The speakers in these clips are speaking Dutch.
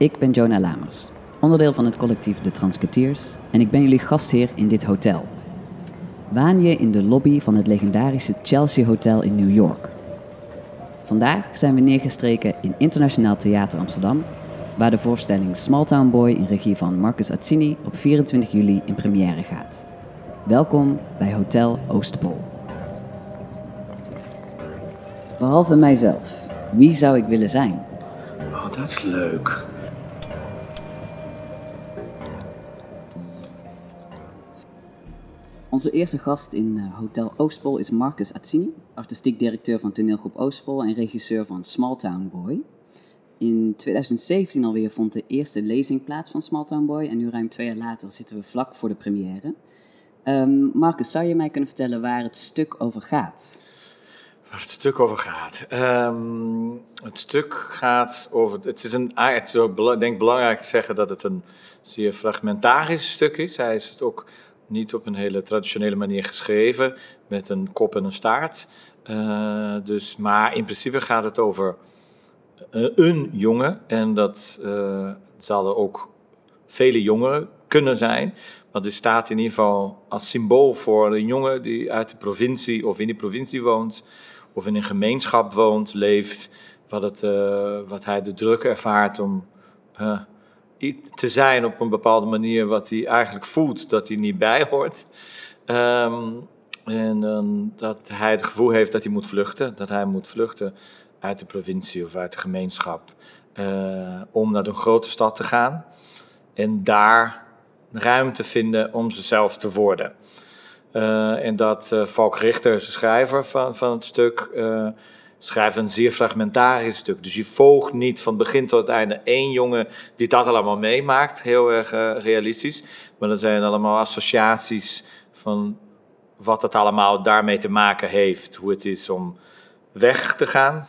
Ik ben Jonah Lamers, onderdeel van het collectief De Transketeers en ik ben jullie gastheer in dit hotel. Waan je in de lobby van het legendarische Chelsea Hotel in New York. Vandaag zijn we neergestreken in Internationaal Theater Amsterdam, waar de voorstelling Small Town Boy in regie van Marcus Azzini op 24 juli in première gaat. Welkom bij Hotel Oostpol. Behalve mijzelf, wie zou ik willen zijn? Oh, dat is leuk. Onze eerste gast in eh, Hotel Oostpol is Marcus Azzini, artistiek directeur van toneelgroep Oostpol en regisseur van Small Town Boy. In 2017 alweer vond de eerste lezing plaats van Small Town Boy en nu ruim twee jaar later zitten we vlak voor de première. Ehm, Marcus, zou je mij kunnen vertellen waar het stuk over gaat? Waar het stuk over gaat. Ehm, het stuk gaat over. Het is, een, ah, bela- denk ik belangrijk te zeggen dat het een zeer fragmentarisch stuk is. Hij is het ook niet op een hele traditionele manier geschreven, met een kop en een staart. Eh, dus, maar in principe gaat het over eh, een jongen. En dat eh zouden ook vele jongeren kunnen zijn. Want dit staat in ieder geval als symbool voor een jongen die uit de provincie of in die provincie woont, of in een gemeenschap woont, leeft, wat, het, wat hij de druk ervaart om te zijn op een bepaalde manier wat hij eigenlijk voelt dat hij niet bij hoort. Ehm, en dan dat hij het gevoel heeft dat hij moet vluchten, dat hij moet vluchten uit de provincie of uit de gemeenschap, eh, om naar een grote stad te gaan en daar ruimte vinden om zichzelf te worden. Eh, en dat eh Valk Richter, de schrijver van, van het stuk, schrijft een zeer fragmentarisch stuk. Dus je volgt niet van begin tot het einde één jongen die dat allemaal meemaakt, heel erg eh, realistisch. Maar dat zijn allemaal associaties van wat het allemaal daarmee te maken heeft. Hoe het is om weg te gaan.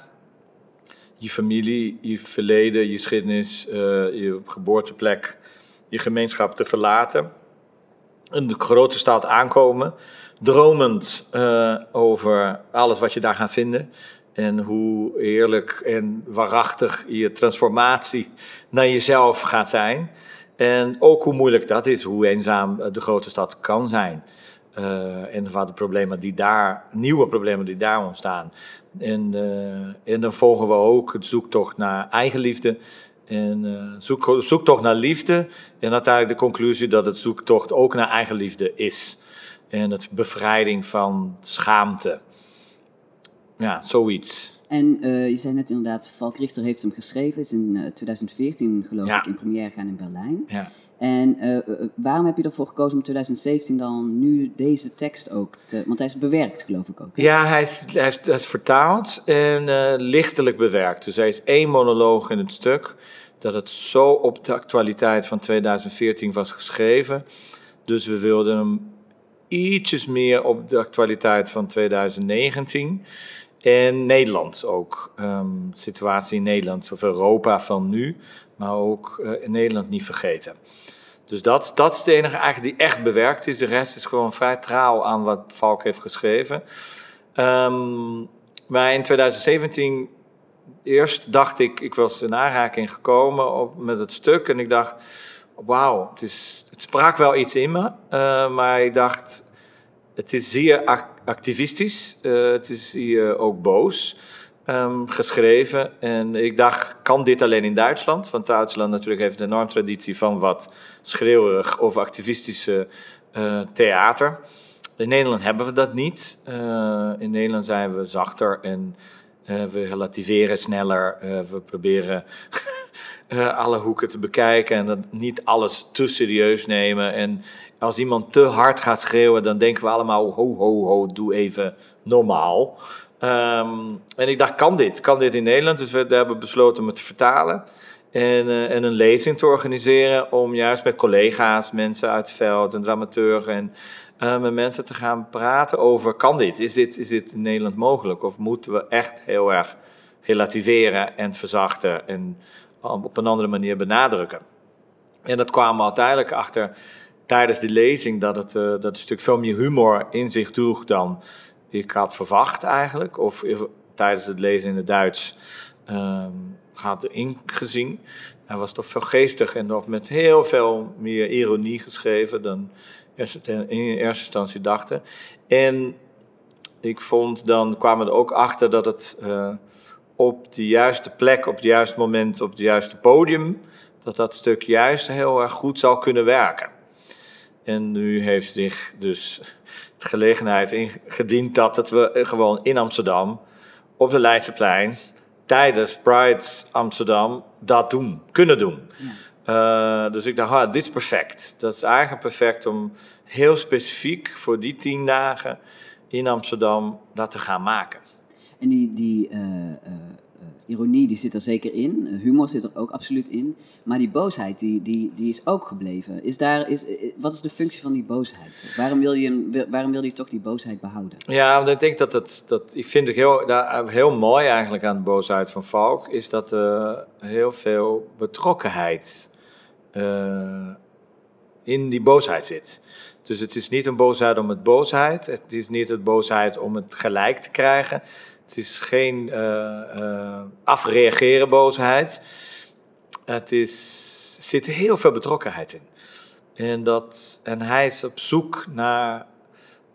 Je familie, je verleden, je geschiedenis, eh, je geboorteplek, je gemeenschap te verlaten. In de grote stad aankomen. Dromend eh, over alles wat je daar gaat vinden. En hoe heerlijk en waarachtig je transformatie naar jezelf gaat zijn. En ook hoe moeilijk dat is, hoe eenzaam de grote stad kan zijn. Eh, en wat de problemen die daar, nieuwe problemen die daar ontstaan. En, eh, dan volgen we ook het zoektocht naar eigenliefde. En eh, zoek, zoektocht naar liefde. En uiteindelijk de conclusie dat het zoektocht ook naar eigenliefde is. En het bevrijding van schaamte. Ja, zoiets. En eh, je zei net inderdaad, Valk Richter heeft hem geschreven, is in eh, 2014 geloof Ja. ik in première gaan in Berlijn. Ja. En eh, eh, waarom heb je ervoor gekozen om 2017 dan nu deze tekst ook te... Want hij is bewerkt geloof ik ook. hè? Ja, hij is, hij is, hij is vertaald en eh, lichtelijk bewerkt. Dus hij is één monoloog in het stuk. Dat het zo op de actualiteit van 2014 was geschreven. Dus we wilden hem ietsjes meer op de actualiteit van 2019. En Nederland ook. Ehm, situatie in Nederland, of Europa van nu, maar ook eh, in Nederland niet vergeten. Dus dat, dat is de enige eigenlijk die echt bewerkt is. De rest is gewoon vrij trouw aan wat Valk heeft geschreven. Ehm, maar in 2017, eerst dacht ik, ik was in aanraking gekomen op, met het stuk. En ik dacht, wauw, het, het sprak wel iets in me. eh, maar ik dacht, het is zeer ac- activistisch. eh, het is hier ook boos ehm, geschreven. En ik dacht, kan dit alleen in Duitsland? Want Duitsland natuurlijk heeft een enorm traditie van wat schreeuwerig of activistische eh, theater. In Nederland hebben we dat niet. Eh, in Nederland zijn we zachter en we relativeren sneller. We proberen alle hoeken te bekijken en dat niet alles te serieus nemen. En als iemand te hard gaat schreeuwen, dan denken we allemaal: ho, ho, ho, doe even normaal. Ehm, en ik dacht: kan dit? Kan dit in Nederland? Dus we hebben besloten om het te vertalen. En, eh, en een lezing te organiseren om juist met collega's, mensen uit het veld, een dramaturg en eh, met mensen te gaan praten over: kan dit? Is, dit? is dit in Nederland mogelijk? Of moeten we echt heel erg relativeren en verzachten en op een andere manier benadrukken? En dat kwamen we uiteindelijk achter tijdens de lezing dat het, eh, dat stuk veel meer humor in zich droeg dan ik had verwacht eigenlijk. Of eh, tijdens het lezen in het Duits ehm, had ingezien. Hij was toch veel geestig en nog met heel veel meer ironie geschreven dan in eerste instantie dachten. En ik vond, dan kwamen er ook achter dat het uh, op de juiste plek, op het juiste moment, op het juiste podium, dat dat stuk juist heel erg goed zou kunnen werken. En nu heeft zich dus de gelegenheid ingediend dat het we gewoon in Amsterdam, op de Leidseplein, tijdens Pride Amsterdam, dat doen, kunnen doen. Ja. Uh, dus ik dacht, ah, dit is perfect. Dat is eigenlijk perfect om heel specifiek voor die tien dagen in Amsterdam dat te gaan maken. En die, die uh, uh, ironie die zit er zeker in, humor zit er ook absoluut in, maar die boosheid die, die, die is ook gebleven. Is daar, is, wat is de functie van die boosheid? Waarom wil je, waarom wil je toch die boosheid behouden? Ja, ik denk dat het, dat, ik vind het heel, heel mooi eigenlijk aan de boosheid van Valk, is dat er heel veel betrokkenheid in die boosheid zit. Dus het is niet een boosheid om het boosheid. Het is niet een boosheid om het gelijk te krijgen. Het is geen uh, afreageren boosheid. Het is, zit heel veel betrokkenheid in. En, dat, en hij is op zoek naar,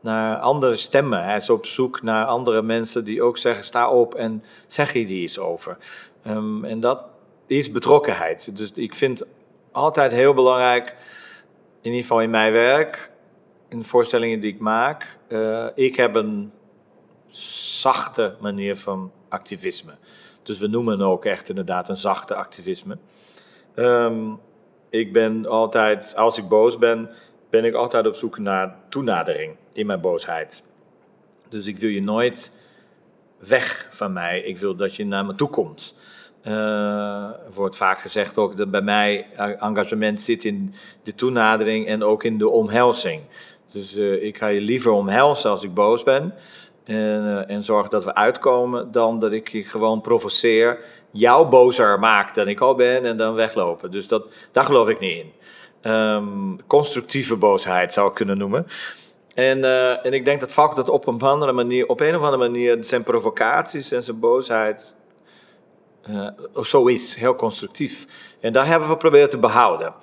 naar andere stemmen. Hij is op zoek naar andere mensen die ook zeggen: sta op en zeg hier iets over. Um, en dat is betrokkenheid. Dus ik vind altijd heel belangrijk, in ieder geval in mijn werk, in de voorstellingen die ik maak, uh, ik heb een zachte manier van activisme. Dus we noemen ook echt inderdaad een zachte activisme. Um, ik ben altijd, als ik boos ben, ben ik altijd op zoek naar toenadering in mijn boosheid. Dus ik wil je nooit weg van mij. Ik wil dat je naar me toe komt. Uh, wordt vaak gezegd ook dat bij mij engagement zit in de toenadering en ook in de omhelzing. Dus uh, ik ga je liever omhelzen als ik boos ben. En, uh, en zorg dat we uitkomen, dan dat ik je gewoon provoceer, jou bozer maak dan ik al ben en dan weglopen. Dus dat, daar geloof ik niet in. Um, constructieve boosheid zou ik kunnen noemen. En, uh, en ik denk dat Valk dat op een andere manier, op een of andere manier, zijn provocaties en zijn boosheid uh, zo is, heel constructief. En daar hebben we proberen te behouden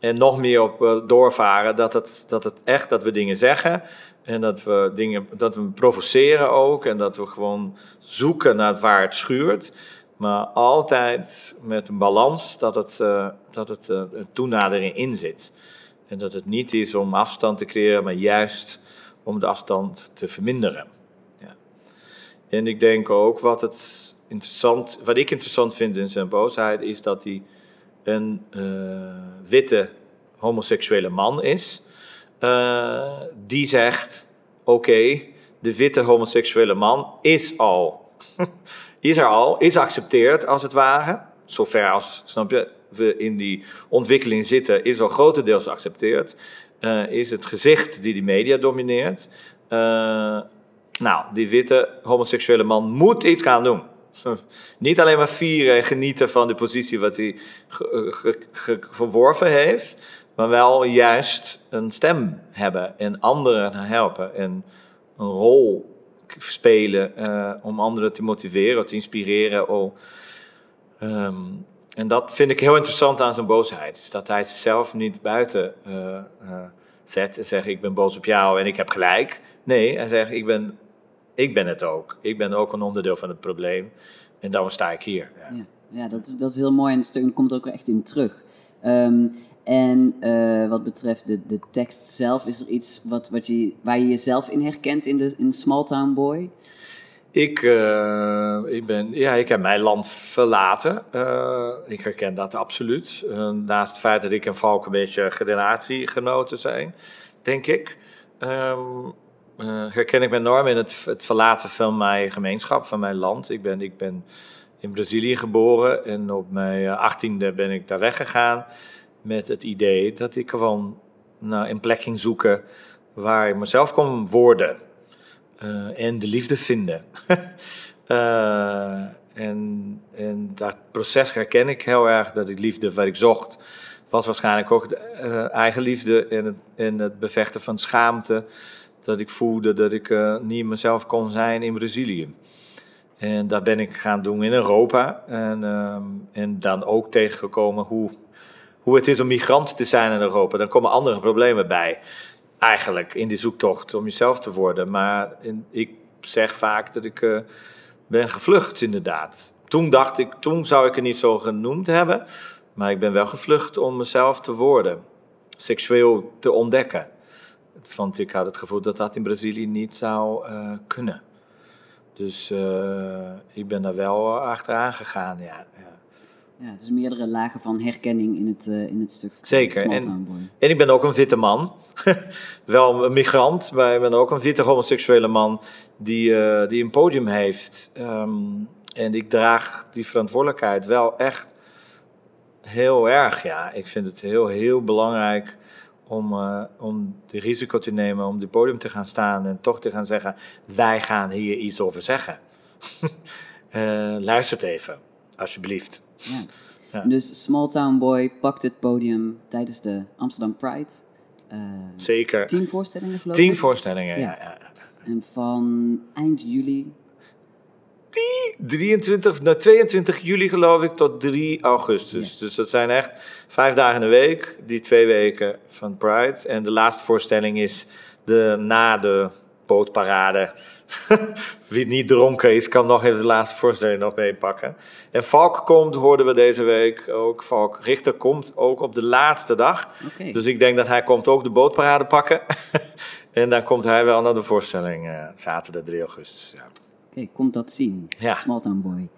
en nog meer op uh, doorvaren dat het, dat het echt dat we dingen zeggen en dat we dingen dat we provoceren ook en dat we gewoon zoeken naar waar het schuurt, maar altijd met een balans dat het, uh, dat het uh, een toenadering in zit. En dat het niet is om afstand te creëren, maar juist om de afstand te verminderen. Ja. En ik denk ook wat het interessant, wat ik interessant vind in zijn boosheid, is dat hij een uh, witte homoseksuele man is, uh, die zegt: Oké, de witte homoseksuele man is al, is er al, is accepteerd als het ware. Zover als, snap je, we in die ontwikkeling zitten, is al grotendeels geaccepteerd. Uh, is het gezicht die de media domineert. Nou, die witte homoseksuele man moet iets gaan doen. Niet alleen maar vieren en genieten van de positie wat hij verworven heeft, maar wel juist een stem hebben en anderen helpen en een rol spelen uh, om anderen te motiveren, te inspireren. Oh, en dat vind ik heel interessant aan zijn boosheid, dat hij zichzelf niet buiten uh, zet en zegt ik ben boos op jou en ik heb gelijk. Nee, hij zegt ik ben ik ben het ook. Ik ben ook een onderdeel van het probleem. En daarom sta ik hier. Ja, ja, ja dat, is, dat is heel mooi en het komt ook echt in terug. Um, en uh, wat betreft de, de tekst zelf, is er iets wat, wat je, waar je jezelf in herkent in, de, in Small Town Boy? Ik, uh, ik, ben, ja, ik heb mijn land verlaten. Uh, ik herken dat absoluut. naast het feit dat ik en Valk een beetje generatiegenoten zijn, denk ik. Um, uh, herken ik me enorm in het, het, verlaten van mijn gemeenschap, van mijn land. Ik ben, ik ben in Brazilië geboren en op mijn eh, achttiende ben ik daar weggegaan met het idee dat ik gewoon nou, een plek ging zoeken waar ik mezelf kon worden uh, en de liefde vinden. en, en dat proces herken ik heel erg, dat ik liefde wat ik zocht, was waarschijnlijk ook eigen liefde en het, en het bevechten van schaamte dat ik voelde dat ik uh, niet mezelf kon zijn in Brazilië. En dat ben ik gaan doen in Europa. En, ehm, en dan ook tegengekomen hoe, hoe het is om migrant te zijn in Europa. Dan komen andere problemen bij. Eigenlijk in die zoektocht om jezelf te worden. Maar ik zeg vaak dat ik eh, ben gevlucht, inderdaad. Toen dacht ik, toen zou ik het niet zo genoemd hebben. Maar ik ben wel gevlucht om mezelf te worden. Seksueel te ontdekken. Want ik had het gevoel dat dat in Brazilië niet zou uh, kunnen. Dus uh, ik ben daar wel achteraan gegaan, ja. ja. Ja, dus meerdere lagen van herkenning in het, uh, in het stuk. Zeker. En, en, ik ben ook een witte man. wel een migrant, maar ik ben ook een witte homoseksuele man die, uh, die een podium heeft. Um, en ik draag die verantwoordelijkheid wel echt heel erg, ja. Ik vind het heel, heel belangrijk om, uh, om de risico te nemen om dit podium te gaan staan en toch te gaan zeggen: wij gaan hier iets over zeggen. uh, luistert even, alsjeblieft. Ja. ja. Dus Small Town Boy pakt het podium tijdens de Amsterdam Pride. Uh, Zeker. Tien voorstellingen geloof ik? Tien voorstellingen, ja. ja. En van eind juli die 23, nou 22 juli geloof ik tot 3 augustus. Dus dat zijn echt vijf dagen in de week, die twee weken van Pride. En de laatste voorstelling is de, na de bootparade. Wie niet dronken is, kan nog even de laatste voorstelling nog meepakken. En Valk komt, hoorden we deze week ook. Valk Richter komt ook op de laatste dag. Okay. Dus ik denk dat hij komt ook de bootparade pakken. en dan komt hij wel naar de voorstelling uh, zaterdag 3 augustus. Ja. Oké, komt dat zien. Ja. Smalltown Boy.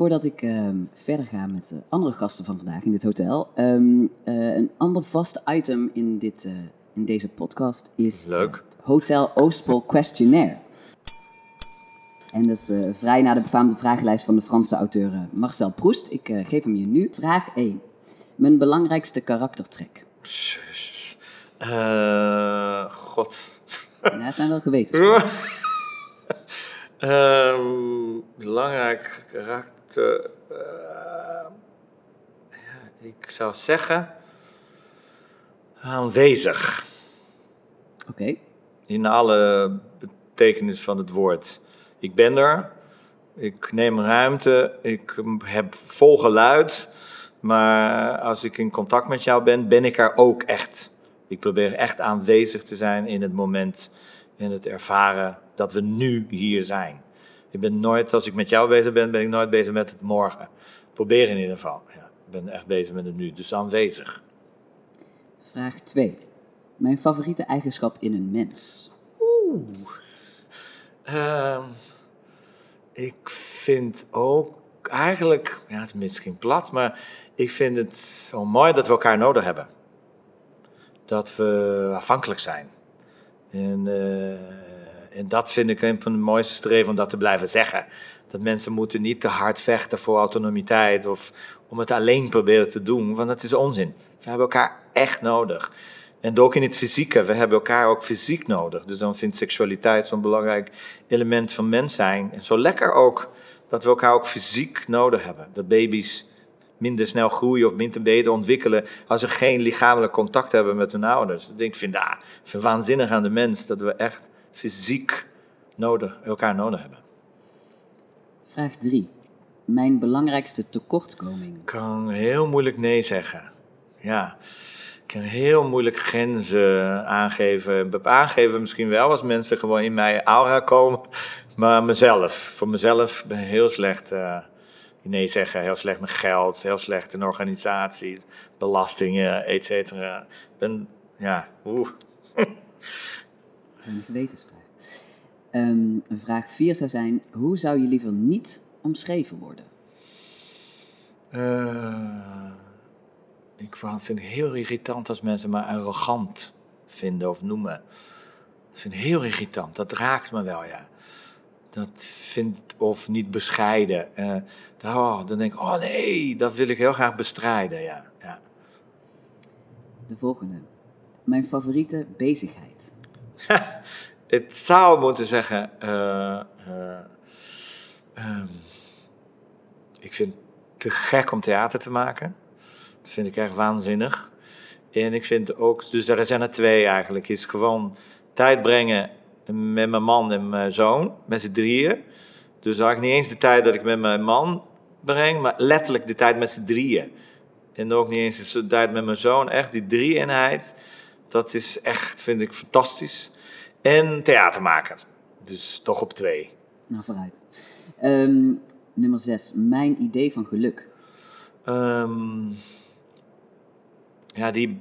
Voordat ik ehm, verder ga met de andere gasten van vandaag in dit hotel. Um, uh, een ander vast item in, dit, uh, in deze podcast is Leuk. het Hotel Oostpol Questionnaire. En dat is uh, vrij naar de befaamde vragenlijst van de Franse auteur Marcel Proust. Ik geef hem je nu. Vraag 1. Mijn belangrijkste karaktertrek. God. Ja, het zijn wel geweten. Um, belangrijk karakter. Uh, ja, ik zou zeggen. aanwezig. Oké. Okay. In alle betekenis van het woord. Ik ben er. Ik neem ruimte. Ik heb vol geluid. Maar als ik in contact met jou ben, ben ik er ook echt. Ik probeer echt aanwezig te zijn in het moment. In het ervaren dat we nu hier zijn. Ik ben nooit, als ik met jou bezig ben, ben ik nooit bezig met het morgen. Probeer in ieder geval. Ja, ik ben echt bezig met het nu, dus aanwezig. Vraag 2. Mijn favoriete eigenschap in een mens? Oeh. Uh, ik vind ook eigenlijk, ja, het is misschien plat, maar ik vind het zo mooi dat we elkaar nodig hebben. Dat we afhankelijk zijn. En uh, en dat vind ik een van de mooiste streven om dat te blijven zeggen. Dat mensen moeten niet te hard vechten voor autonomiteit of om het alleen proberen te doen, want dat is onzin. We hebben elkaar echt nodig. En ook in het fysieke, we hebben elkaar ook fysiek nodig. Dus dan vindt seksualiteit zo'n belangrijk element van mens zijn. En zo lekker ook dat we elkaar ook fysiek nodig hebben. Dat baby's minder snel groeien of minder beter ontwikkelen als ze geen lichamelijk contact hebben met hun ouders. Ik vind, ah, waanzinnig aan de mens dat we echt fysiek nodig, elkaar nodig hebben. Vraag 3. Mijn belangrijkste tekortkoming? Ik kan heel moeilijk nee zeggen. Ja, ik kan heel moeilijk grenzen aangeven. Aangeven misschien wel als mensen gewoon in mijn aura komen. Maar mezelf, voor mezelf ben ik heel slecht uh, nee zeggen. Heel slecht met geld, heel slecht in organisatie, belastingen, et cetera. ben, ja, oeh. een gewetensvraag. Um, vraag 4 zou zijn: hoe zou je liever niet omschreven worden? Uh, ik vind het heel irritant als mensen me arrogant vinden of noemen. Dat vind ik heel irritant. Dat raakt me wel, ja. Dat vindt of niet bescheiden. Uh, oh, dan denk ik, oh nee, dat wil ik heel graag bestrijden, ja. ja. De volgende. Mijn favoriete bezigheid. het zou moeten zeggen. Uh, uh, ik vind het te gek om theater te maken. Dat vind ik echt waanzinnig. En ik vind ook, dus er zijn er twee eigenlijk, is gewoon tijd brengen met mijn man en mijn zoon, met z'n drieën. Dus ik niet eens de tijd dat ik met mijn man breng, maar letterlijk de tijd met z'n drieën. En ook niet eens de tijd met mijn zoon. Echt die drie-eenheid, dat is echt, vind ik, fantastisch. En theater maken. Dus toch op twee. Nou, vooruit. Ehm, nummer 6. Mijn idee van geluk. Ehm, ja, die,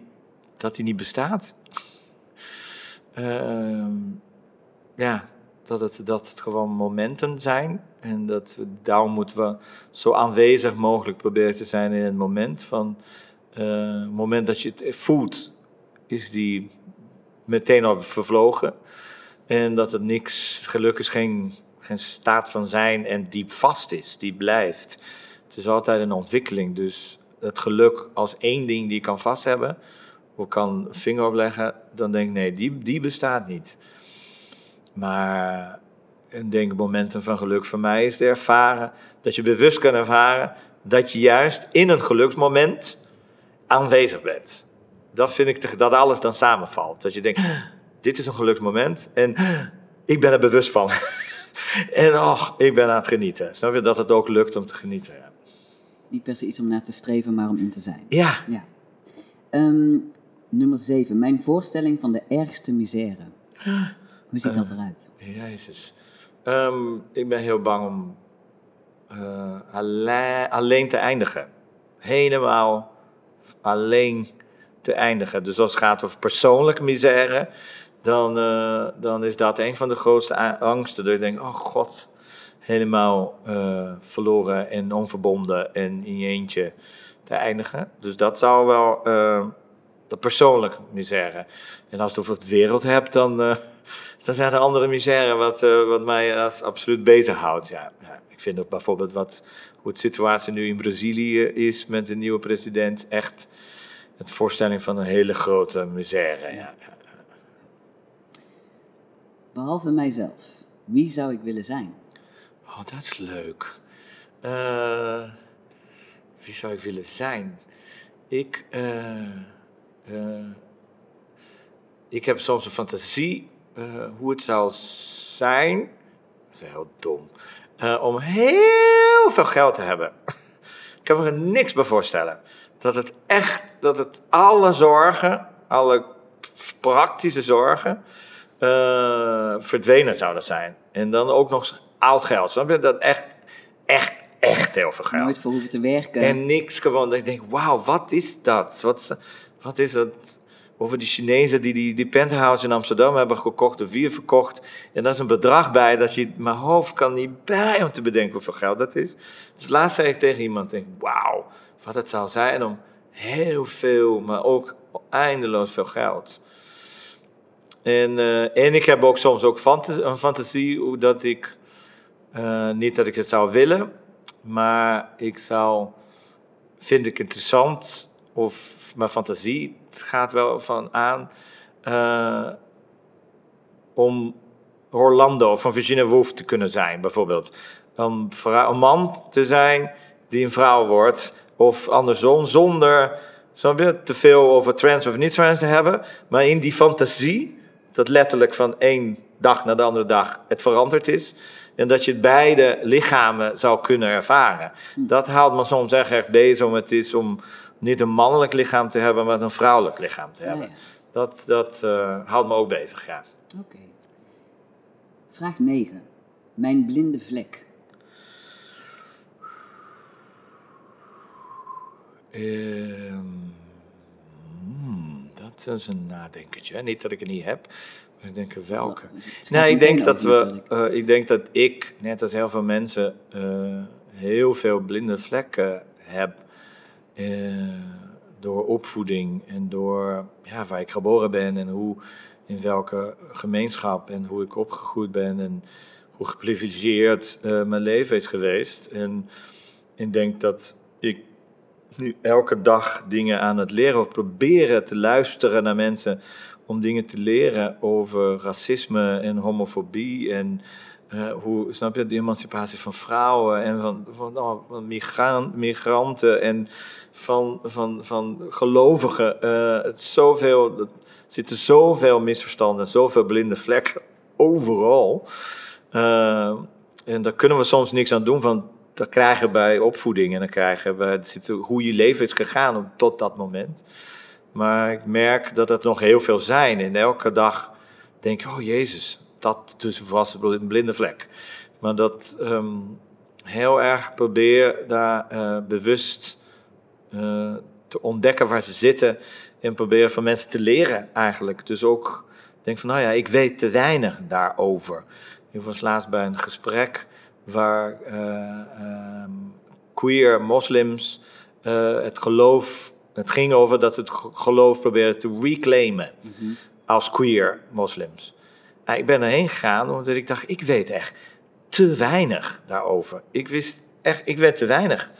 dat die niet bestaat. Ehm, ja, dat het, dat het gewoon momenten zijn. En dat we, daarom moeten we zo aanwezig mogelijk proberen te zijn in het moment. Van eh, het moment dat je het voelt, is die meteen al vervlogen. En dat het niks, geluk is geen, geen staat van zijn en diep vast is, die blijft. Het is altijd een ontwikkeling. Dus het geluk als één ding die je kan vasthebben, of kan een vinger opleggen, dan denk ik nee, die, die bestaat niet. Maar een denk momenten van geluk voor mij is te ervaren, dat je bewust kan ervaren dat je juist in een geluksmoment aanwezig bent. Dat vind ik dat alles dan samenvalt. Dat je denkt, dit is een geluksmoment en ik ben er bewust van. en och, ik ben aan het genieten. Snap je dat het ook lukt om te genieten? Ja. Niet per se iets om naar te streven, maar om in te zijn. Ja. ja. Ehm, nummer 7. Mijn voorstelling van de ergste misère. Hoe ziet dat eruit? Jezus. Ehm, ik ben heel bang om uh, alleen, alleen te eindigen. Helemaal alleen te eindigen. Dus als het gaat over persoonlijke misère, dan, uh, dan is dat een van de grootste angsten. Dat je denkt, oh god, helemaal uh, verloren en onverbonden en in je eentje te eindigen. Dus dat zou wel uh, de persoonlijke misère. En als je het over de wereld hebt, dan, dan zijn er andere misère wat, wat mij als absoluut bezighoudt. Ja, ja, ik vind ook bijvoorbeeld wat, hoe de situatie nu in Brazilië is met de nieuwe president echt het voorstelling van een hele grote misère. Ja. Behalve mijzelf, wie zou ik willen zijn? Oh, dat is leuk. Uh, wie zou ik willen zijn? Ik, uh, uh, ik heb soms een fantasie hoe het zou zijn. Dat is heel dom. om heel veel geld te hebben. ik kan me er niks bij voorstellen dat het echt, dat het alle zorgen, alle praktische zorgen, uh, verdwenen zouden zijn. En dan ook nog oud geld. Snap je? Dat echt, echt, echt heel veel geld. Nooit voor hoeven te werken. En niks gewoon. Dat ik denk, wauw, wat is dat? Wat, wat is dat? Over die Chinezen die, die die penthouse in Amsterdam hebben gekocht of weer verkocht. En daar is een bedrag bij dat je mijn hoofd kan niet bij om te bedenken hoeveel geld dat is. Dus laatst zei ik tegen iemand, denk, wauw, wat het zou zijn om heel veel, maar ook eindeloos veel geld. En, uh, en ik heb ook soms ook een fantasie dat ik, uh, niet dat ik het zou willen, maar ik zou, vind ik interessant, of mijn fantasie gaat wel van aan, uh, om Orlando van Virginia Woolf te kunnen zijn, bijvoorbeeld. Om een man te zijn die een vrouw wordt of andersom, zonder je, te veel over trans of niet trans te hebben. Maar in die fantasie, dat letterlijk van één dag naar de andere dag het veranderd is. En dat je beide lichamen zou kunnen ervaren. Hm. Dat haalt me soms echt erg bezig om het is om niet een mannelijk lichaam te hebben, maar een vrouwelijk lichaam te hebben. Dat, dat uh, houdt me ook bezig, ja. Oké. Vraag 9. Mijn blinde vlek. Uh, hmm, dat is een nadenkertje. Niet dat ik het niet heb, maar ik denk welke. Nee, ik denk dat we, uh, ik denk dat ik, net als heel veel mensen, uh, heel veel blinde vlekken heb. Uh, door opvoeding en door ja, waar ik geboren ben en hoe, in welke gemeenschap en hoe ik opgegroeid ben en hoe geprivilegeerd mijn leven is geweest. En ik denk dat ik nu elke dag dingen aan het leren of proberen te luisteren naar mensen om dingen te leren over racisme en homofobie en uh, hoe, snap je, de emancipatie van vrouwen en van, van, oh, migranten en van, van, van gelovigen. Uh, het zoveel, er zitten zoveel misverstanden, zoveel blinde vlekken overal. Uh, en daar kunnen we soms niks aan doen, van dat krijgen bij opvoeding en dan krijgen we hoe je leven is gegaan tot dat moment. Maar ik merk dat het nog heel veel zijn. En elke dag denk ik, oh Jezus, dat dus was een blinde vlek. Maar dat ehm, heel erg probeer daar eh, bewust uh, te ontdekken waar ze zitten. En proberen van mensen te leren eigenlijk. Dus ook denk van, nou ja, ik weet te weinig daarover. Ik was laatst bij een gesprek waar uh, queer moslims het geloof het ging over dat ze het geloof probeerden te reclaimen mhm. als queer moslims. Nou, ik ben erheen gegaan omdat ik dacht, ik weet echt te weinig daarover. Ik wist echt, ik weet te weinig.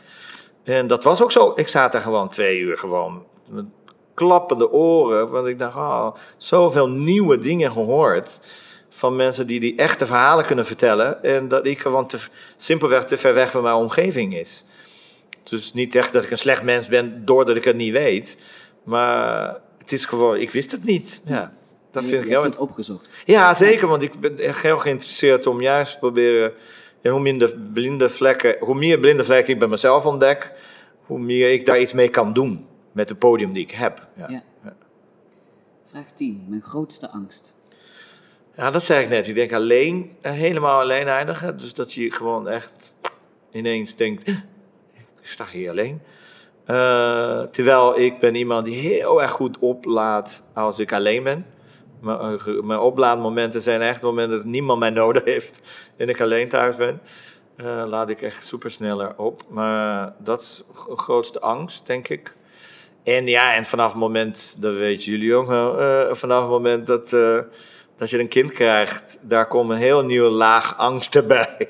En dat was ook zo. Ik zat daar gewoon twee uur gewoon met klappende oren. Want ik dacht, oh, zoveel nieuwe dingen gehoord. Van mensen die die echte verhalen kunnen vertellen. En dat ik gewoon te, simpelweg te ver weg van mijn omgeving is. Dus niet echt dat ik een slecht mens ben doordat ik het niet weet. Maar het is gewoon, ik wist het niet. Ja, dat je, vind ik heel... het opgezocht. Ja, zeker. Want ik ben echt heel geïnteresseerd om juist te proberen... Ja, hoe minder blinde vlekken, hoe meer blinde vlekken ik bij mezelf ontdek... hoe meer ik daar iets mee kan doen met het podium die ik heb. Ja. ja. Vraag 10. Mijn grootste angst. Ja, dat zei ik net. Ik denk alleen, eh, helemaal alleen eindigen. Dus dat je gewoon echt ineens denkt sta hier alleen. Uh, terwijl ik ben iemand die heel erg goed oplaat als ik alleen ben. Mijn, eh, mijn oplaadmomenten zijn echt momenten dat niemand mij nodig heeft en ik alleen thuis ben. Uh, laat ik echt super sneller op. Maar dat is de grootste angst, denk ik. En ja, en vanaf het moment, dat weten jullie ook uh, vanaf het moment dat, dat je een kind krijgt, daar komt een heel nieuwe laag angst bij.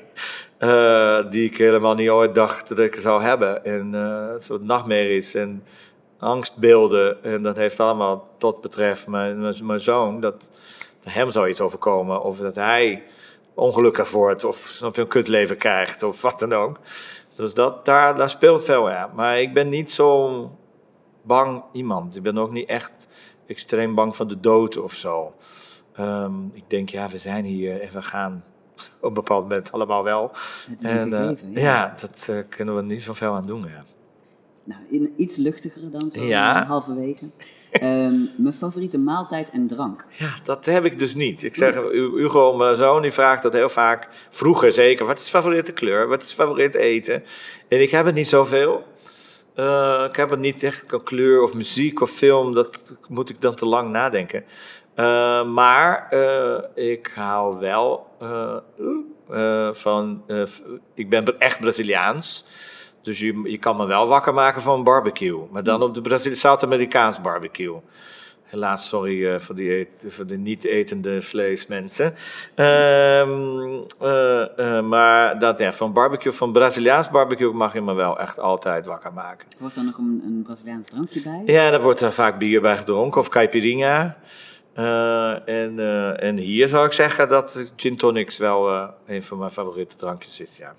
Uh, die ik helemaal niet ooit dacht dat ik zou hebben. En uh, een soort nachtmerries en angstbeelden. En dat heeft allemaal tot betreft mijn, mijn, zoon. Dat, hem zou iets overkomen. Of dat hij ongelukkig wordt. Of snap je, een kutleven krijgt. Of wat dan ook. Dus dat, daar, daar speelt veel, ja. Maar ik ben niet zo'n bang iemand. Ik ben ook niet echt extreem bang van de dood of zo. Um, ik denk, ja, we zijn hier en we gaan op een bepaald moment allemaal wel. en, uh, ja. ja. dat uh, kunnen we niet zoveel aan doen. Ja. Nou, in, iets luchtiger dan zo, ja. halverwege. um, mijn favoriete maaltijd en drank? Ja, dat heb ik dus niet. Ik zeg, Hugo, mijn zoon, die vraagt dat heel vaak, vroeger zeker, wat is je favoriete kleur, wat is je favoriete eten? En ik heb het niet zoveel. Uh, ik heb het niet echt kleur of muziek of film, dat moet ik dan te lang nadenken. Uh, maar uh, ik hou wel uh, van. ik ben echt Braziliaans. Dus je, je kan me wel wakker maken van een barbecue. Maar dan op de Zuid-Amerikaans barbecue. Helaas, sorry voor, die eet, voor de niet-etende vleesmensen. Um, maar dat, ja, van barbecue, van Braziliaans barbecue mag je me wel echt altijd wakker maken. Wordt er nog een, een Braziliaans drankje bij? Ja, daar wordt er vaak bier bij gedronken of caipirinha. Uh, en, uh, en hier zou ik zeggen dat gin tonics wel uh, een van mijn favoriete drankjes is, ja.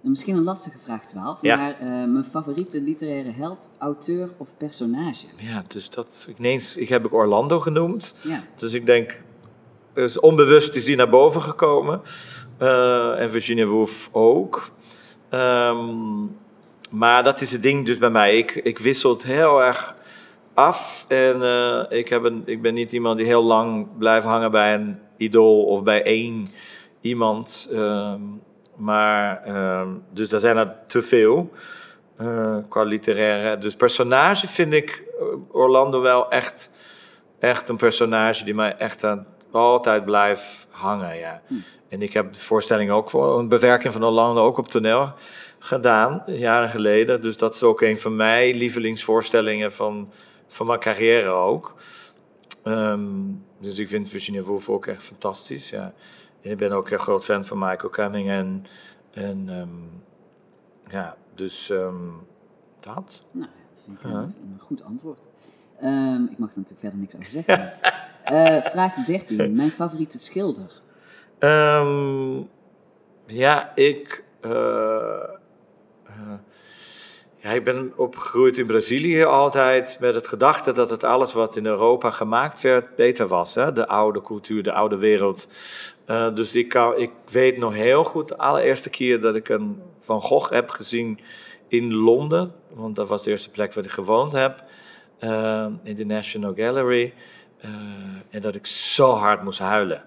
Misschien een lastige vraag 12, ja. maar mijn favoriete literaire held, auteur of personage? Ja, dus dat, ineens, ik heb ik Orlando genoemd. Ja. Dus ik denk, dus onbewust is die naar boven gekomen. en Virginia Woolf ook. Um, maar dat is het ding dus bij mij. Ik, ik wissel het heel erg af. En uh, ik, heb een, ik ben niet iemand die heel lang blijft hangen bij een idool of bij één iemand. Uh, maar, uh, dus daar zijn er te veel uh, qua literaire. Dus personage vind ik eh, Orlando wel echt, echt een personage die mij echt aan, altijd blijft hangen. Ja. Hm. En ik heb de voorstelling ook voor een bewerking van Orlando ook op toneel gedaan, jaren geleden. Dus dat is ook een van mijn lievelingsvoorstellingen van van mijn carrière ook. Um, dus ik vind Virginia Woolf ook echt fantastisch. Ja. En ik ben ook een groot fan van Michael Cumming. En, en um, ja, dus um, dat. Nou, dat vind ik een, een goed antwoord. ik mag er natuurlijk verder niks over zeggen. uh, vraag 13. Mijn favoriete schilder? ja, ik... Uh, uh, ja, ik ben opgegroeid in Brazilië altijd met het gedachte dat het alles wat in Europa gemaakt werd beter was. Hè? De oude cultuur, de oude wereld. Eh, dus ik, ik weet nog heel goed de allereerste keer dat ik een Van Gogh heb gezien in Londen. Want dat was de eerste plek waar ik gewoond heb. eh, in de National Gallery. Eh, en dat ik zo hard moest huilen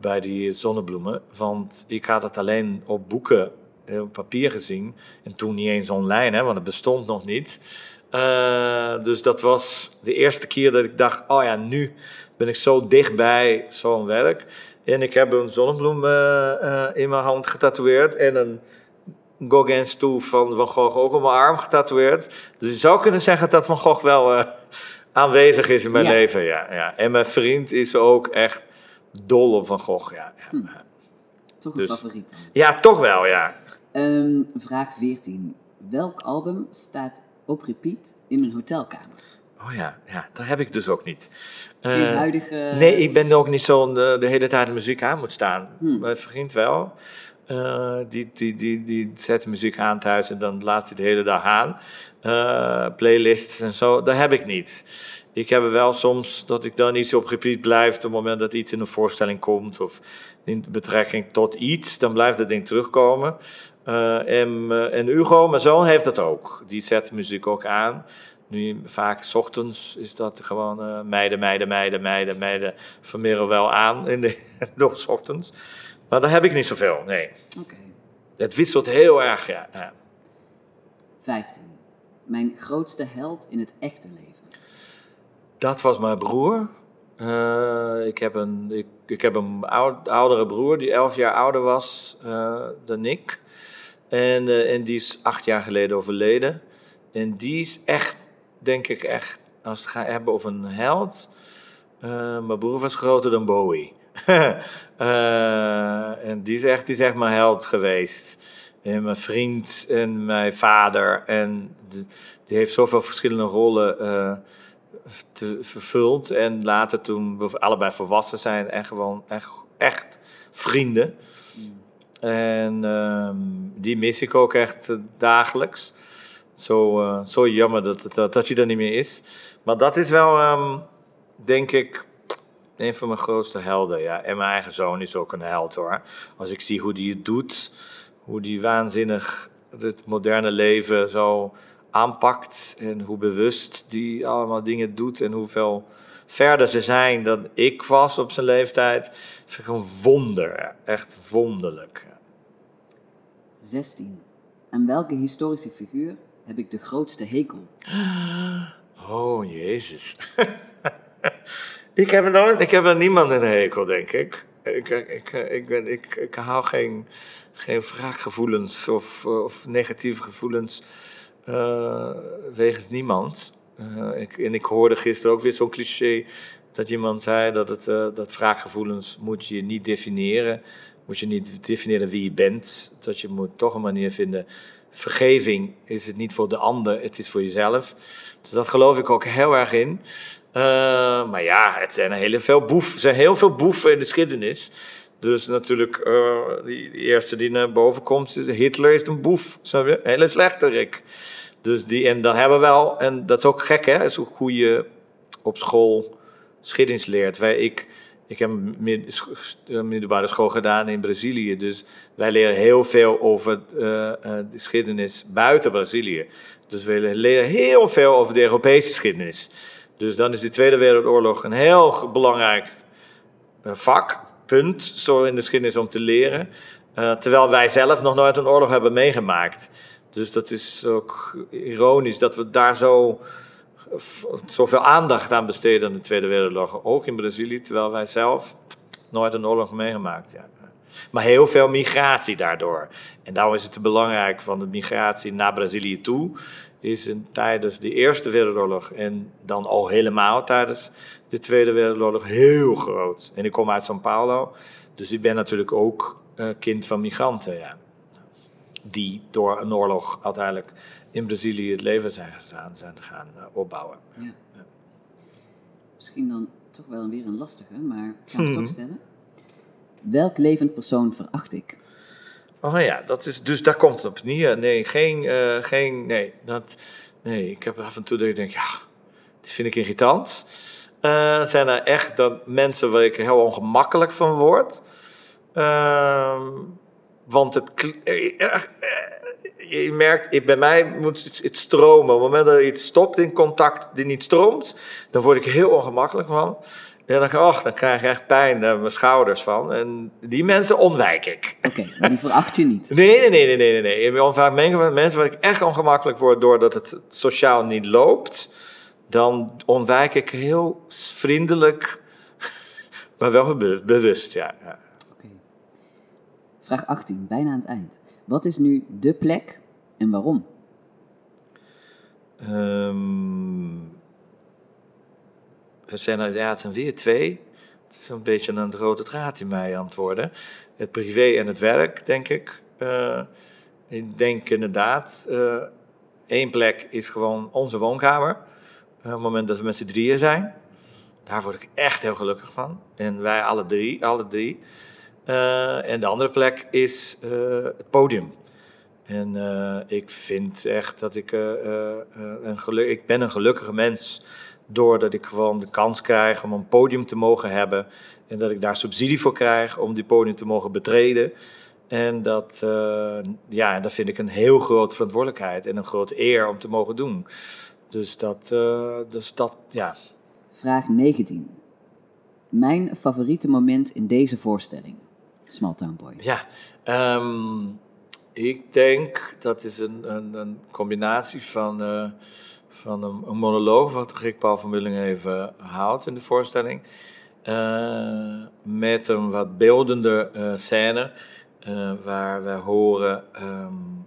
bij die zonnebloemen. Want ik had het alleen op boeken, op papier gezien. En toen niet eens online, hè, want het bestond nog niet. Eh, dus dat was de eerste keer dat ik dacht: oh ja, nu ben ik zo dichtbij zo'n werk. En ik heb een zonnebloem eh, eh, in mijn hand getatoeëerd en een Gauguin's toe van Van Gogh ook op mijn arm getatoeëerd. Dus je zou kunnen zeggen dat Van Gogh wel aanwezig is in mijn Ja. leven. Ja, ja. En mijn vriend is ook echt dol op Van Gogh. Ja, ja. Hm. Toch een Dus- favoriet dan. ja toch wel, ja. Ehm, vraag 14. Welk album staat op repeat in mijn hotelkamer? Oh ja, ja, dat heb ik dus ook niet. Geen Eh, huidige... Nee, ik ben ook niet zo'n de, de hele tijd de muziek aan moet staan. Hmm. Mijn vriend wel. Eh, die, die, die, die zet de muziek aan thuis en dan laat hij de hele dag aan. Eh, playlists en zo, dat heb ik niet. Ik heb wel soms dat ik dan iets op repeat blijf op het moment dat iets in een voorstelling komt of in betrekking tot iets, dan blijft dat ding terugkomen. Eh, en, eh, en Hugo, mijn zoon, heeft dat ook. Die zet muziek ook aan. Nu, vaak 's ochtends is dat gewoon eh, meiden, meiden, meiden, meiden, meiden. Vermeren wel aan in de 's ochtends. Maar daar heb ik niet zoveel, nee. Oké. Het wisselt heel erg, ja. ja. 15. Mijn grootste held in het echte leven. Dat was mijn broer. Eh, ik, heb een, ik, ik heb een oud- oudere broer die 11 jaar ouder was eh, dan ik. En, eh, en die is acht jaar geleden overleden. En die is echt, denk ik echt, als we het gaan hebben over een held. mijn broer was groter dan Bowie. En die is echt, die is echt mijn held geweest. En mijn vriend en mijn vader. En de- die heeft zoveel verschillende rollen te, vervuld. En later toen we allebei volwassen zijn en gewoon echt, echt vrienden. En ehm, die mis ik ook echt eh, dagelijks. Zo, eh, zo jammer dat, dat, dat hij er niet meer is. Maar dat is wel, ehm, denk ik, een van mijn grootste helden. Ja. En mijn eigen zoon is ook een held hoor. Als ik zie hoe die het doet, hoe die waanzinnig het moderne leven zo aanpakt. En hoe bewust die allemaal dingen doet. En hoeveel verder ze zijn dan ik was op zijn leeftijd. Vind ik een wonder. Echt wonderlijk. ja. 16. Aan welke historische figuur heb ik de grootste hekel? Oh, jezus. ik, heb nooit, ik heb er niemand in een hekel, denk ik. Ik, ik, ik, ik, ben, ik, ik hou geen, geen wraakgevoelens of, of negatieve gevoelens eh, wegens niemand. Eh, ik, en ik hoorde gisteren ook weer zo'n cliché dat iemand zei dat, het, eh, dat wraakgevoelens moet je niet definiëren. Moet je niet definiëren wie je bent. Dat je moet toch een manier vinden. Vergeving is het niet voor de ander, het is voor jezelf. Dus dat geloof ik ook heel erg in. Maar ja, het zijn hele veel boef, er zijn heel veel boeven in de geschiedenis. Dus natuurlijk, eh, die, die eerste die naar boven komt, is Hitler is een boef. Hele slechterik. Dus die, en dan hebben we wel, en dat is ook gek hè, zo hoe je op school geschiedenis leert. Wij, ik, ik heb sch- middelbare school gedaan in Brazilië, dus wij leren heel veel over eh, eh, de geschiedenis buiten Brazilië. Dus we leren heel veel over de Europese geschiedenis. Dus dan is de Tweede Wereldoorlog een heel belangrijk eh, vak, punt, zo in de geschiedenis om te leren. Eh, terwijl wij zelf nog nooit een oorlog hebben meegemaakt. Dus dat is ook ironisch dat we daar zo zoveel aandacht aan besteden aan de Tweede Wereldoorlog. Ook in Brazilië, terwijl wij zelf nooit een oorlog meegemaakt. Ja. Maar heel veel migratie daardoor. En daarom is het belangrijk van de migratie naar Brazilië toe. Is in, tijdens de Eerste Wereldoorlog en dan al helemaal tijdens de Tweede Wereldoorlog heel groot. En ik kom uit São Paulo, dus ik ben natuurlijk ook eh, kind van migranten. Ja. Die door een oorlog uiteindelijk in Brazilië het leven zijn, gestaan, zijn gaan eh, opbouwen. Ja. Misschien dan toch wel weer een lastige, maar ik ga hem Hmm. toch stellen. Welk levend persoon veracht ik? Oh ja, dat is, dus daar komt het op neer. Nee, geen, eh, geen, nee, dat, nee, ik heb af en toe dat ik denk, ja, dit vind ik irritant. Eh, zijn er echt dat mensen waar ik heel ongemakkelijk van word. Ehm, want het, je merkt, bij mij moet het, stromen. Op het moment dat iets stopt in contact die niet stroomt, dan word ik heel ongemakkelijk van. Ja, dan, oh, dan krijg ik echt pijn naar mijn schouders van. En die mensen ontwijk ik. Oké, maar die veracht je niet? Nee, nee, nee, nee, nee. nee. nee. Vaak mensen waar ik echt ongemakkelijk word doordat het sociaal niet loopt, dan ontwijk ik heel vriendelijk, maar wel bewust, ja. Vraag 18, bijna aan het eind. Wat is nu de plek en waarom? Um, er zijn, ja, het zijn weer twee. Het is een beetje een grote draad in mij antwoorden. Het privé en het werk, denk ik. Uh, ik denk inderdaad, uh, één plek is gewoon onze woonkamer. Op het moment dat we met z'n drieën zijn. Daar word ik echt heel gelukkig van. En wij alle drie, alle drie. en de andere plek is het podium. En ik vind echt dat ik een geluk, ik ben een gelukkige mens doordat ik gewoon de kans krijg om een podium te mogen hebben. En dat ik daar subsidie voor krijg om die podium te mogen betreden. En dat, ja, dat vind ik een heel grote verantwoordelijkheid en een grote eer om te mogen doen. Dus dat, uh, dus dat ja. Vraag 19. Mijn favoriete moment in deze voorstelling, Small Town Boy. Ja, um, ik denk dat is een, een, een combinatie van... Uh, van een, een monoloog wat Rick Paul van Willingen even houdt in de voorstelling. Uh, met een wat beeldende scène waar we horen. Um,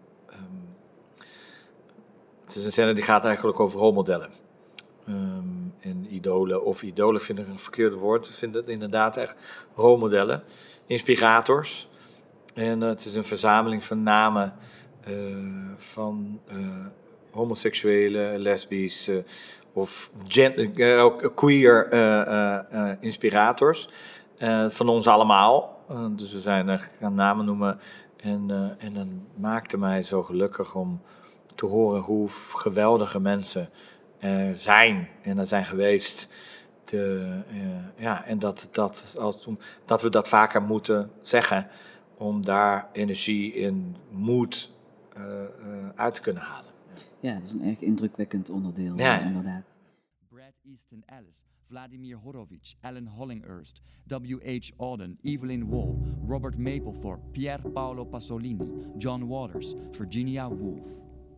het is een scène die gaat eigenlijk over rolmodellen. Um, en idolen, of idolen vind ik een verkeerde woord. Ik vind het inderdaad echt rolmodellen. Inspirators. En het is een verzameling van namen van homoseksuele, lesbische of uh, queer uh, inspirators. van ons allemaal. dus we zijn er gaan namen noemen. En, en dan maakte mij zo gelukkig om te horen hoe geweldige mensen er zijn en er zijn geweest. De, ja, en dat, dat, als, dat we dat vaker moeten zeggen om daar energie en moed uit te kunnen halen. Ja, dat is een erg indrukwekkend onderdeel, ja. inderdaad. Brad Easton Ellis, Vladimir Horowitz, Alan Hollinghurst, W.H. Auden, Evelyn Wall, Robert Mapplethorpe, Pier Paolo Pasolini, John Waters, Virginia Woolf.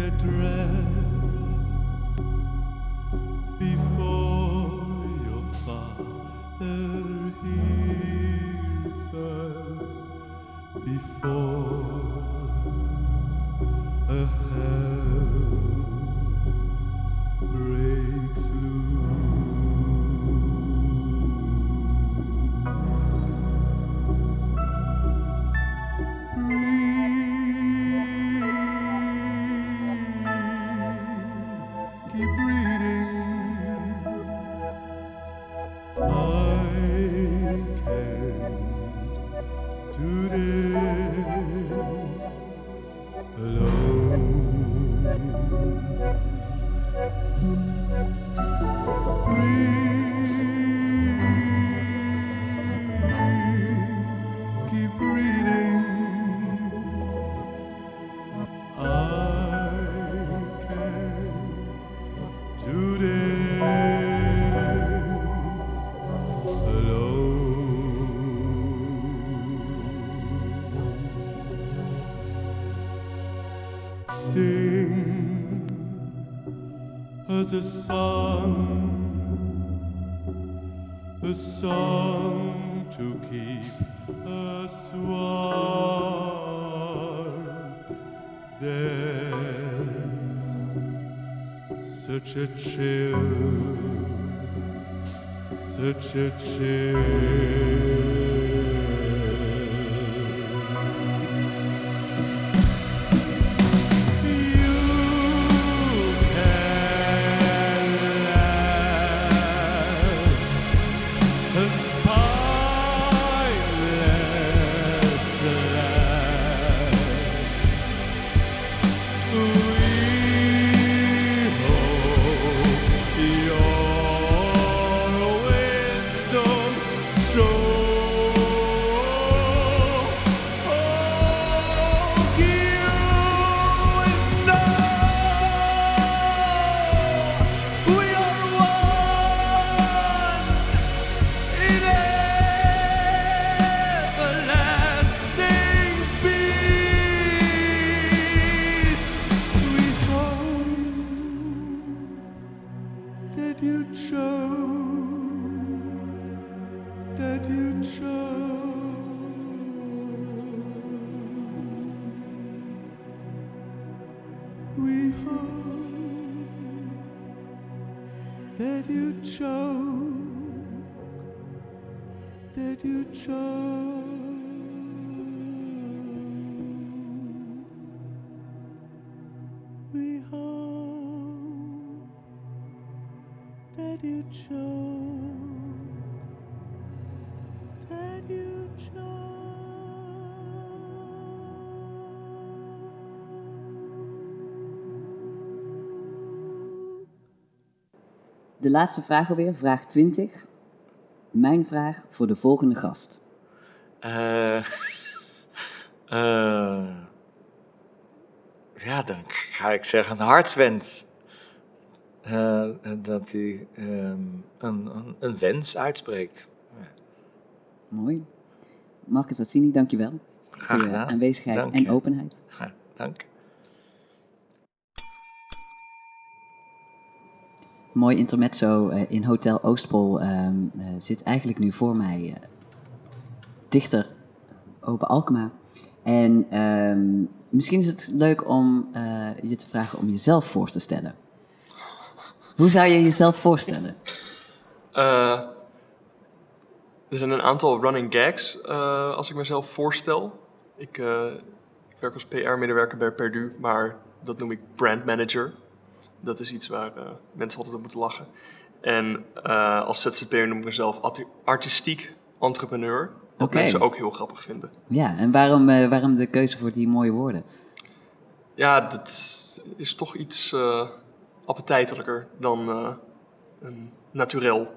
get dressed before your father hears us before a song, a song to keep us warm. There's such a chill such a chill. That you chose. We hope that you chose, that you chose. De laatste vraag alweer, vraag 20. Mijn vraag voor de volgende gast. Eh, eh, ja, dan ga ik zeggen een hartswens. Eh, dat hij ehm, een, een, een wens uitspreekt. Mooi. Marcus Assini, dankjewel. Graag voor je gedaan. aanwezigheid Dank en je. openheid. Ja, dank. Mooi intermezzo eh, in Hotel Oostpol ehm, eh, zit eigenlijk nu voor mij eh, dichter Open Alkema. En ehm, misschien is het leuk om je te vragen om jezelf voor te stellen. Hoe zou je jezelf voorstellen? Er zijn een aantal running gags als ik mezelf voorstel. Ik, ik werk als PR-medewerker bij Perdu, maar dat noem ik brand manager. Dat is iets waar eh, mensen altijd op moeten lachen. En eh, als ZZP'er noem ik mezelf arti- artistiek entrepreneur. Wat mensen ook heel grappig vinden. Ja, en waarom, eh, waarom de keuze voor die mooie woorden? Ja, dat is toch iets appetijtelijker dan een naturel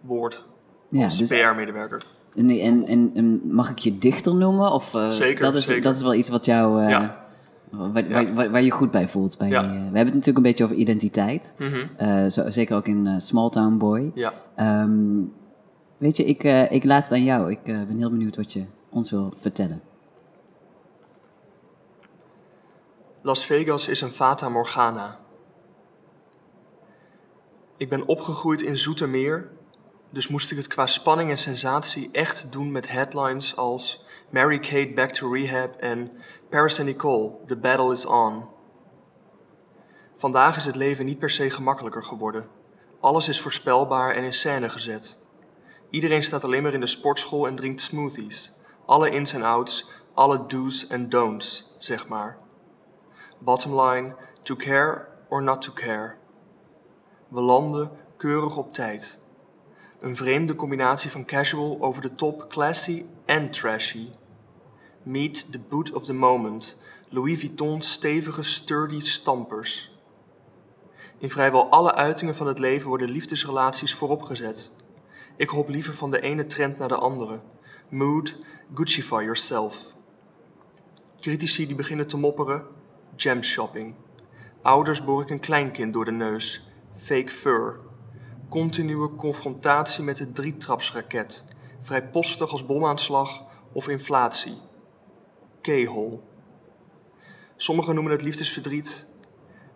woord Ja, als dus- PR-medewerker. En, en, mag ik je dichter noemen? Of, Zeker, dat is, zeker. Dat is wel iets wat jou, Ja. Waar, Ja. waar, waar, waar je goed bij voelt. Bij we hebben het natuurlijk een beetje over identiteit. Mhm. Eh, zo, zeker ook in eh, Small Town Boy. Ja. Ehm, weet je, ik, eh, ik laat het aan jou. Ik ben heel benieuwd wat je ons wil vertellen. Las Vegas is een fata morgana. Ik ben opgegroeid in Zoetermeer, dus moest ik het qua spanning en sensatie echt doen met headlines als Mary Kate back to rehab en Paris and Nicole, the battle is on. Vandaag is het leven niet per se gemakkelijker geworden. Alles is voorspelbaar en in scène gezet. Iedereen staat alleen maar in de sportschool en drinkt smoothies. Alle ins en outs, alle do's en don'ts, zeg maar. Bottom line, to care or not to care. We landen keurig op tijd. Een vreemde combinatie van casual over de top, classy en trashy. Meet the boot of the moment, Louis Vuitton's stevige, sturdy stampers. In vrijwel alle uitingen van het leven worden liefdesrelaties vooropgezet. Ik hop liever van de ene trend naar de andere. Mood, Guccify yourself. Critici die beginnen te mopperen, jam shopping. Ouders boor ik een kleinkind door de neus, fake fur. Continue confrontatie met de drietrapsraket, vrijpostig als bomaanslag of inflatie. Keyhole. Sommigen noemen het liefdesverdriet.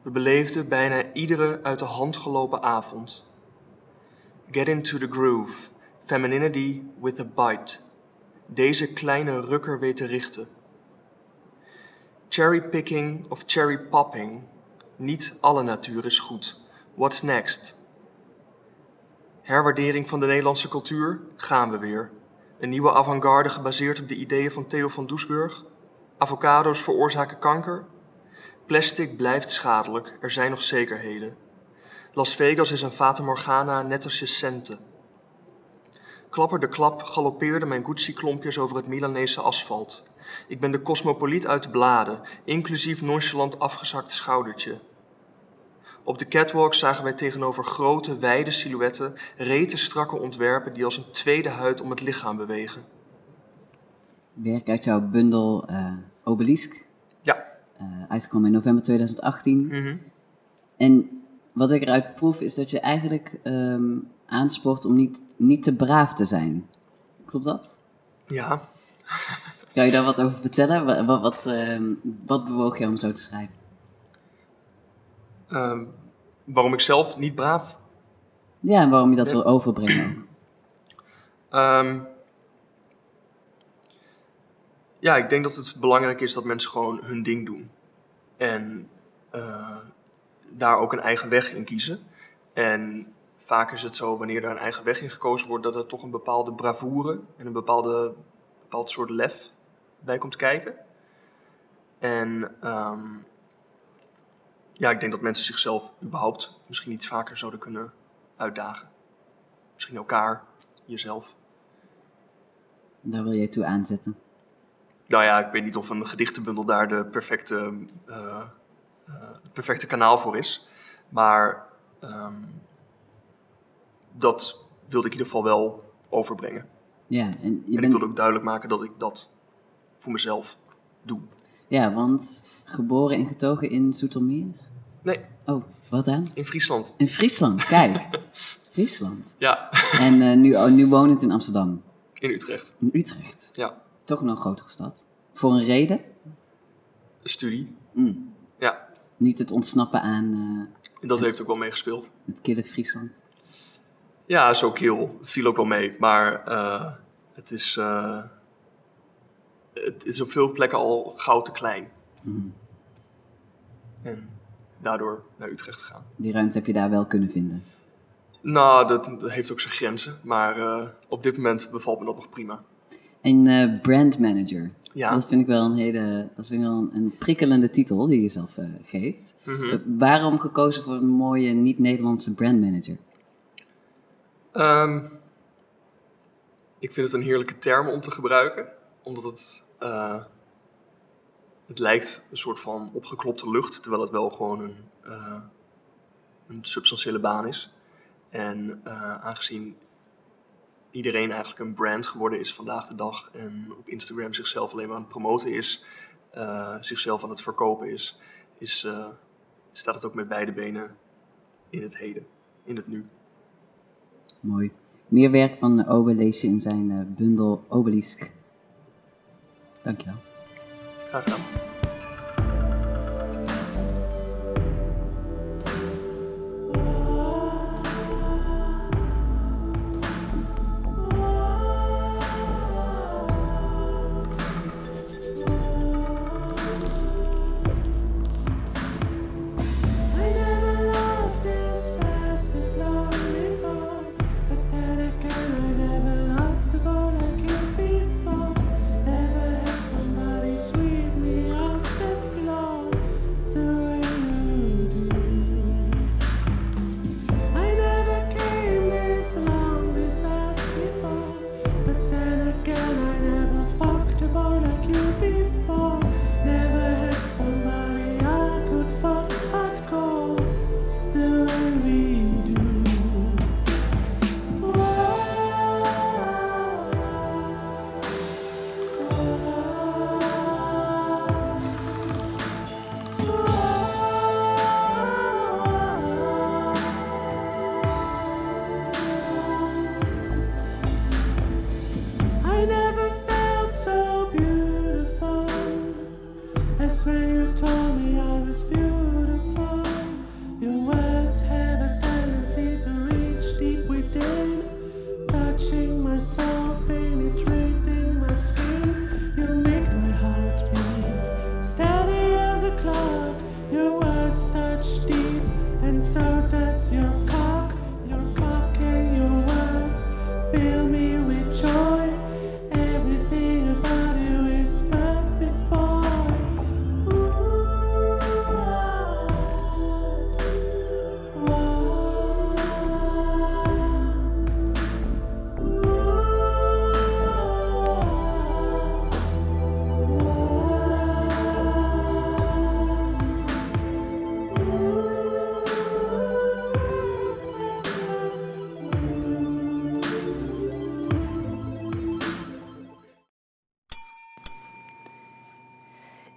We beleefden bijna iedere uit de hand gelopen avond. Get into the groove, femininity with a bite. Deze kleine rukker weet te richten. Cherrypicking of cherry popping. Niet alle natuur is goed. What's next? Herwaardering van de Nederlandse cultuur? Gaan we weer. Een nieuwe avant-garde gebaseerd op de ideeën van Theo van Doesburg? Avocado's veroorzaken kanker? Plastic blijft schadelijk, er zijn nog zekerheden. Las Vegas is een fata morgana net als je centen. Klapper de klap galoppeerden mijn Gucci-klompjes over het Milanese asfalt. Ik ben de cosmopoliet uit de bladen, inclusief nonchalant afgezakt schoudertje. Op de catwalk zagen wij tegenover grote, wijde silhouetten rete strakke ontwerpen die als een tweede huid om het lichaam bewegen. Werk uit jouw bundel eh Obelisk. Ja. eh uitgekomen in november 2018. Mhm. En wat ik eruit proef is dat je eigenlijk ehm, aanspoort om niet, niet te braaf te zijn. Klopt dat? Ja. Kan je daar wat over vertellen? Wat, wat, ehm, wat bewoog je om zo te schrijven? Ehm, waarom ik zelf niet braaf Ja, en waarom je dat wil overbrengen ja, ik denk dat het belangrijk is dat mensen gewoon hun ding doen. En eh, daar ook een eigen weg in kiezen. En vaak is het zo, wanneer er een eigen weg in gekozen wordt, dat er toch een bepaalde bravoure en een bepaalde, bepaald soort lef bij komt kijken. En ehm, ja, ik denk dat mensen zichzelf überhaupt misschien iets vaker zouden kunnen uitdagen. Misschien elkaar, jezelf. Daar wil je toe aanzetten. Nou ja, ik weet niet of een gedichtenbundel daar de perfecte, eh, eh, het perfecte kanaal voor is. Maar ehm, dat wilde ik in ieder geval wel overbrengen. Ja, en je en ik bent, wilde ook duidelijk maken dat ik dat voor mezelf doe. ja, want geboren en getogen in Zoetermeer? Nee, Oh, wat dan? in Friesland. In Friesland, kijk. Friesland. Ja, En eh, nu, oh, nu wonend in Amsterdam. in Utrecht. In Utrecht. Ja, Toch nog een grotere stad. Voor een reden? studie. Mm. Ja, Niet het ontsnappen aan en dat heeft ook wel meegespeeld. het kille Friesland. Ja, is ook heel, viel ook wel mee. Maar eh, het, is, eh, het is op veel plekken al gauw te klein. Mm. En daardoor naar Utrecht gegaan. Die ruimte heb je daar wel kunnen vinden. Nou, dat, dat heeft ook zijn grenzen. Maar op dit moment bevalt me dat nog prima. En eh brand manager. Ja. Dat vind ik wel een hele, dat vind ik wel een, een prikkelende titel die je zelf eh, geeft. Mhm. Eh, waarom gekozen voor een mooie niet-Nederlandse brand manager? Ehm, ik vind het een heerlijke term om te gebruiken. Omdat het... het lijkt een soort van opgeklopte lucht. Terwijl het wel gewoon een, een substantiële baan is. En aangezien iedereen eigenlijk een brand geworden is vandaag de dag en op Instagram zichzelf alleen maar aan het promoten is, eh, zichzelf aan het verkopen is, is eh, staat het ook met beide benen in het heden, in het nu. Mooi. Meer werk van Owe lees je in zijn eh, bundel Obelisk. Dankjewel. Graag gedaan.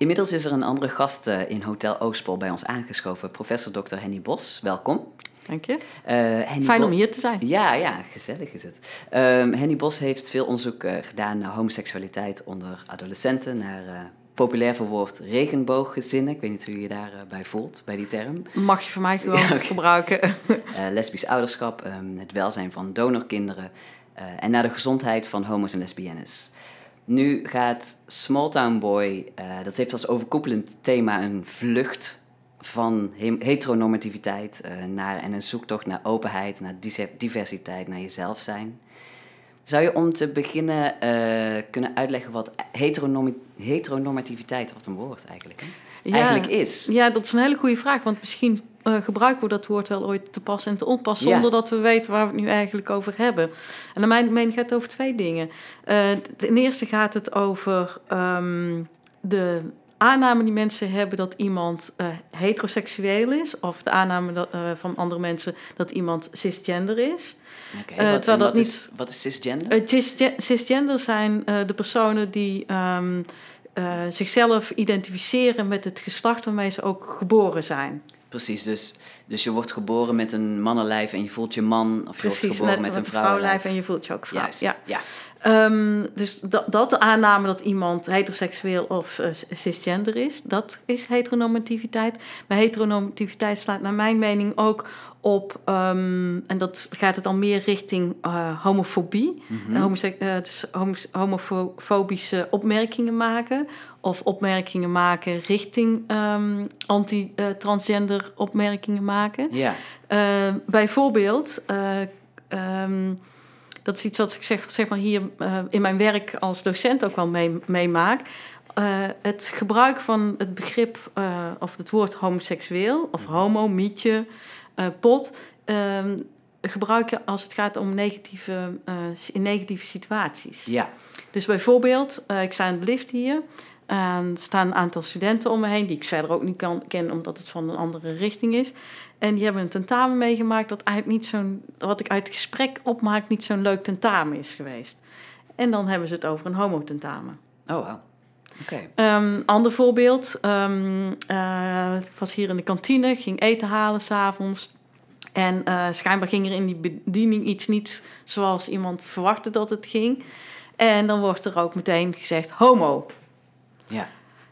Inmiddels is er een andere gast eh, in Hotel Oostpol bij ons aangeschoven, professor Dr. Henny Bos. Welkom. Dank je. Eh, Fijn Bo- om hier te zijn. Ja, ja, gezellig is het. Ehm, Henny Bos heeft veel onderzoek eh, gedaan naar homoseksualiteit onder adolescenten, naar populair verwoord regenbooggezinnen. Ik weet niet hoe je je daarbij bij voelt, bij die term. Mag je voor mij gewoon Ja, gebruiken. Lesbisch ouderschap, ehm, het welzijn van donorkinderen en naar de gezondheid van homo's en lesbiennes. Nu gaat Small Town Boy, eh, dat heeft als overkoepelend thema een vlucht van heteronormativiteit eh, naar, en een zoektocht naar openheid, naar diversiteit, naar jezelf zijn. Zou je om te beginnen eh, kunnen uitleggen wat heteronormativiteit, wat een woord eigenlijk, hè? Ja. eigenlijk is? Ja, dat is een hele goede vraag. Want misschien eh, gebruiken we dat woord wel ooit te pas en te onpas... Ja. zonder dat we weten waar we het nu eigenlijk over hebben. En naar mijn mening gaat het over twee dingen. Eh, ten eerste gaat het over ehm, de aanname die mensen hebben... dat iemand eh, heteroseksueel is... of de aanname dat, van andere mensen dat iemand cisgender is... Oké, wat, niet- Is, wat is cisgender? Cisge- cisgender zijn de personen die ehm, eh, zichzelf identificeren met het geslacht waarmee ze ook geboren zijn. Precies, dus, dus je wordt geboren met een mannenlijf en je voelt je man, of je wordt geboren met een vrouwenlijf en je voelt je ook vrouw. Juist, Ja. ja. Ehm, dus dat, dat de aanname dat iemand heteroseksueel of eh, cisgender is, dat is heteronormativiteit. Maar heteronormativiteit slaat naar mijn mening ook op, ehm, en dat gaat het al meer richting eh, homofobie. Eh, dus homo- homofobische opmerkingen maken. Of opmerkingen maken richting ehm, anti-transgender opmerkingen maken. Ja, bijvoorbeeld, eh, ehm, dat is iets wat ik zeg, zeg maar hier in mijn werk als docent ook wel mee- meemaak. Het gebruik van het begrip of het woord homoseksueel of homo, mietje, pot. ehm, gebruiken als het gaat om negatieve, eh, in negatieve situaties. ja, Dus bijvoorbeeld, eh, ik sta in de lift hier. En er staan een aantal studenten om me heen, die ik verder ook niet kan, ken, omdat het van een andere richting is. En die hebben een tentamen meegemaakt dat eigenlijk niet zo'n, wat ik uit het gesprek opmaak, niet zo'n leuk tentamen is geweest. En dan hebben ze het over een homotentamen. oh wauw. Oké, Een ander voorbeeld. ehm, eh, ik was hier in de kantine, ging eten halen s'avonds. En eh, schijnbaar ging er in die bediening iets niet zoals iemand verwachtte dat het ging. En dan wordt er ook meteen gezegd homo. ja,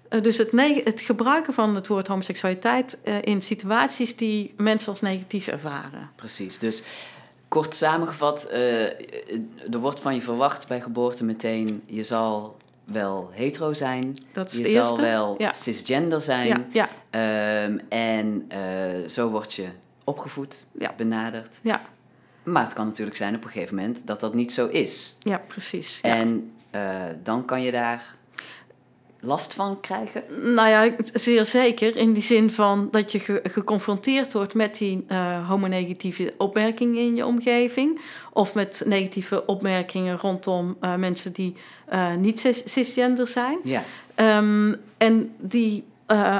Eh, dus het, het gebruiken van het woord homoseksualiteit in situaties die mensen als negatief ervaren. precies. Dus kort samengevat, er wordt van je verwacht bij geboorte meteen, je zal wel hetero zijn, Dat is je zal eerste. wel Ja. cisgender zijn. Ja, ja, Ehm, en eh, zo word je opgevoed, Ja. benaderd. ja, Maar het kan natuurlijk zijn op een gegeven moment dat dat niet zo is. ja, precies. Ja. En eh, dan kan je daar last van krijgen. Nou ja, zeer zeker. In die zin van dat je ge- geconfronteerd wordt met die eh homonegatieve opmerkingen in je omgeving. Of met negatieve opmerkingen rondom eh, mensen die eh, niet cis- cisgender zijn. Ja, Ehm, en die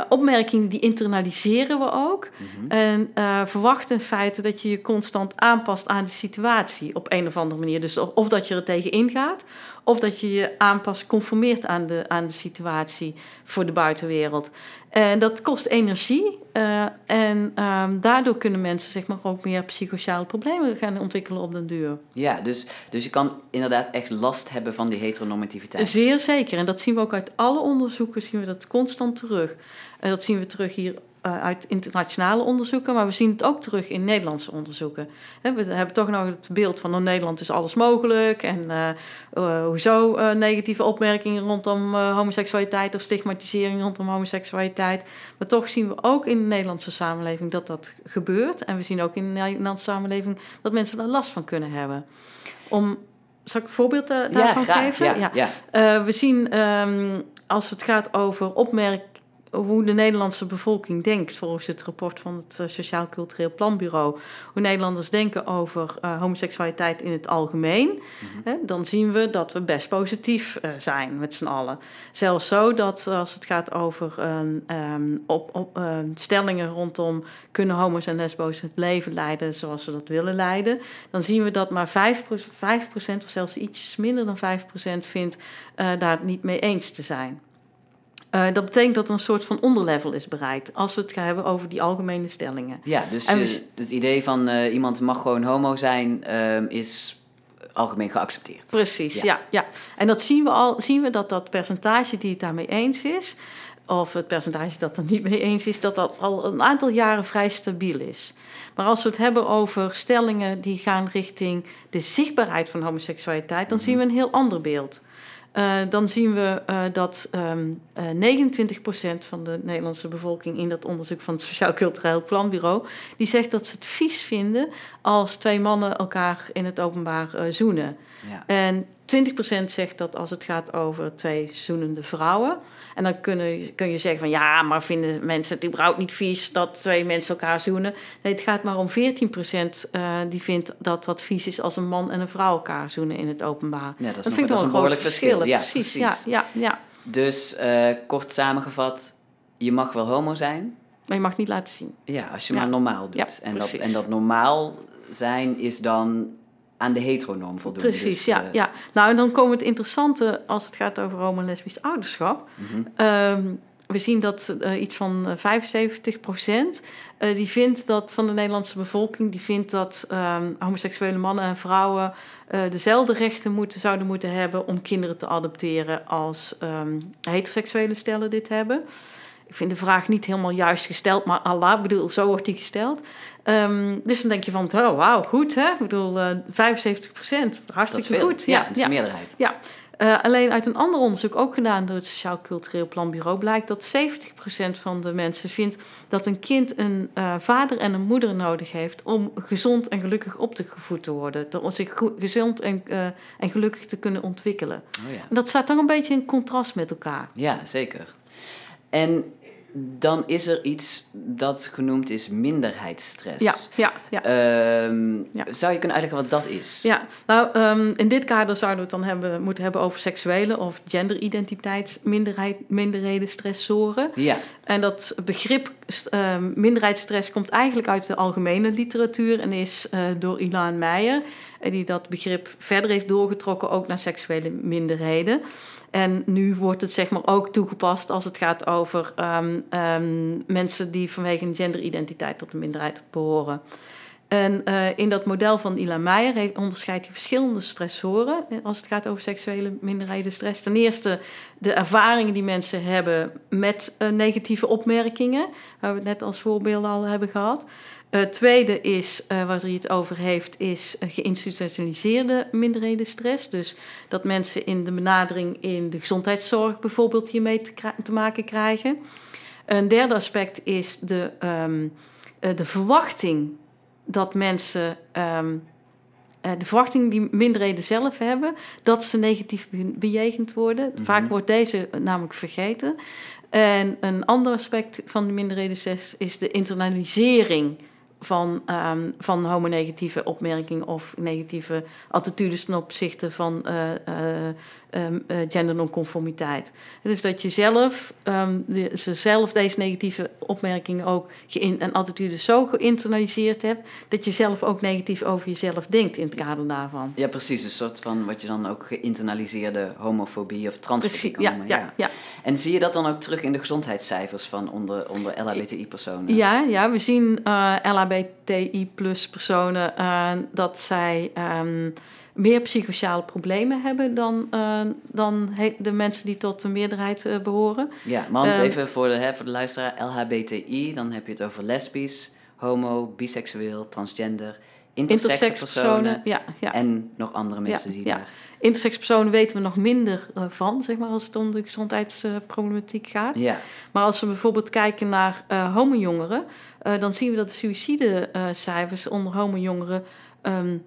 opmerkingen die internaliseren we ook. Mhm. En eh, verwachten in feite dat je je constant aanpast aan de situatie op een of andere manier. Dus of, of dat je er tegen ingaat, of dat je je aanpast, conformeert aan de, aan de situatie voor de buitenwereld. En dat kost energie. eh, en ehm, daardoor kunnen mensen zeg maar, ook meer psychosociale problemen gaan ontwikkelen op den duur. ja dus, dus je kan inderdaad echt last hebben van die heteronormativiteit. Zeer zeker. En dat zien we ook uit alle onderzoeken, zien we dat constant terug. En dat zien we terug hier uit internationale onderzoeken, maar we zien het ook terug in Nederlandse onderzoeken. We hebben toch nog het beeld van oh, Nederland is alles mogelijk en eh, eh, hoezo eh, negatieve opmerkingen rondom eh, homoseksualiteit of stigmatisering rondom homoseksualiteit. Maar toch zien we ook in de Nederlandse samenleving dat dat gebeurt. En we zien ook in de Nederlandse samenleving dat mensen daar last van kunnen hebben. Om, zal ik een voorbeeld eh, ja, daarvan graag. geven? Ja, ja. Eh, we zien ehm, als het gaat over opmerk hoe de Nederlandse bevolking denkt, volgens het rapport van het eh, Sociaal Cultureel Planbureau, hoe Nederlanders denken over eh, homoseksualiteit in het algemeen, hè, dan zien we dat we best positief eh, zijn met z'n allen. Zelfs zo dat als het gaat over ehm, ehm, op, op, ehm, stellingen rondom kunnen homo's en lesbo's het leven leiden zoals ze dat willen leiden, dan zien we dat maar 5%, 5% of zelfs iets minder dan 5% vindt daar niet mee eens te zijn. Eh, dat betekent dat er een soort van onderlevel is bereikt. Als we het gaan hebben over die algemene stellingen. Ja, dus En we eh, het idee van eh, iemand mag gewoon homo zijn ehm, is algemeen geaccepteerd. Precies, Ja. ja. ja, En dat zien we al, zien we dat dat percentage die het daarmee eens is, of het percentage dat er niet mee eens is, dat dat al een aantal jaren vrij stabiel is. Maar als we het hebben over stellingen die gaan richting de zichtbaarheid van homoseksualiteit, dan zien we een heel ander beeld. Eh, dan zien we eh, dat ehm eh 29% van de Nederlandse bevolking in dat onderzoek van het Sociaal Cultureel Planbureau, die zegt dat ze het vies vinden als twee mannen elkaar in het openbaar zoenen. Ja. En 20% zegt dat als het gaat over twee zoenende vrouwen. En dan kun je, kun je zeggen van ja, maar vinden mensen het überhaupt niet vies dat twee mensen elkaar zoenen? Nee, het gaat maar om 14% eh, die vindt dat dat vies is als een man en een vrouw elkaar zoenen in het openbaar. Ja, dat is, nog- vind ik wel een behoorlijk verschil. verschil. Ja, precies. Ja, ja, ja. Dus eh, kort samengevat, je mag wel homo zijn, Maar je mag niet laten zien. ja, als je Ja. maar normaal doet. Ja, en, dat, en dat normaal zijn is dan aan de heteronorm voldoen. Precies, Dus, ja, eh, ja. Nou, en dan komen het interessante als het gaat over homo- en lesbisch ouderschap. mhm. Ehm, we zien dat eh, iets van eh, 75 procent die vindt dat van de Nederlandse bevolking, die vindt dat ehm, homoseksuele mannen en vrouwen eh, dezelfde rechten moeten, zouden moeten hebben om kinderen te adopteren als ehm, heteroseksuele stellen dit hebben. Ik vind de vraag niet helemaal juist gesteld, maar Allah, bedoel, zo wordt die gesteld. Ehm, dus dan denk je van, oh, wauw, goed hè? Ik bedoel, eh 75 procent, Dat is hartstikke veel. goed. Ja, dat is de meerderheid. Ja, eh, alleen uit een ander onderzoek, ook gedaan door het Sociaal Cultureel Planbureau, blijkt dat 70% van de mensen vindt dat een kind een eh, vader en een moeder nodig heeft om gezond en gelukkig op te gevoed te worden. Om zich gezond en, en gelukkig te kunnen ontwikkelen. Oh, ja. En dat staat toch een beetje in contrast met elkaar. ja, zeker. En dan is er iets dat genoemd is minderheidsstress. Ja, ja, ja. Ehm, Ja. Zou je kunnen uitleggen wat dat is? Ja, nou, ehm, in dit kader zouden we het dan hebben, moeten hebben over seksuele of genderidentiteitsminderheden, stressoren. Ja, En dat begrip st- eh, minderheidsstress komt eigenlijk uit de algemene literatuur en is eh, door Ilan Meijer, eh, die dat begrip verder heeft doorgetrokken ook naar seksuele minderheden. En nu wordt het zeg maar ook toegepast als het gaat over ehm, ehm, mensen die vanwege een genderidentiteit tot de minderheid behoren. En eh, in dat model van Ilan Meijer heeft, onderscheidt hij verschillende stressoren eh, als het gaat over seksuele minderhedenstress. Ten eerste de ervaringen die mensen hebben met eh, negatieve opmerkingen, waar we het net als voorbeelden al hebben gehad. Het tweede is, waar hij het over heeft, is geïnstitutionaliseerde minderhedenstress. Dus dat mensen in de benadering in de gezondheidszorg bijvoorbeeld hiermee te, maken krijgen. Een derde aspect is de, ehm, eh, de verwachting dat mensen, ehm, eh, de verwachting die minderheden zelf hebben, dat ze negatief be- bejegend worden. Vaak wordt deze namelijk vergeten. En een ander aspect van de minderhedenstress is de internalisering van, ehm van homonegatieve opmerkingen of negatieve attitudes ten opzichte van ehm, eh, gendernonconformiteit. Dus dat je zelf, ehm, de, ze zelf deze negatieve opmerkingen ook geïn, en attitudes zo geïnternaliseerd hebt, dat je zelf ook negatief over jezelf denkt in het kader daarvan. ja, precies. Een soort van wat je dan ook geïnternaliseerde homofobie of transfobie Precies, kan ja, noemen. ja, ja. En zie je dat dan ook terug in de gezondheidscijfers van onder, onder LHBTI-personen? Ja, ja, we zien eh LHBTI plus personen eh, dat zij ehm, meer psychosociale problemen hebben dan, eh, dan de mensen die tot de meerderheid eh, behoren. Ja, want Ehm, even voor de, hè, voor de luisteraar, LHBTI, dan heb je het over lesbisch, homo, biseksueel, transgender, intersex Intersexpersonen, personen ja, ja. en nog andere mensen die daar... Intersexpersonen weten we nog minder eh, van, zeg maar, als het om de gezondheidsproblematiek gaat. Ja, Maar als we bijvoorbeeld kijken naar eh homo-jongeren, eh, dan zien we dat de suïcidecijfers onder homo-jongeren ehm,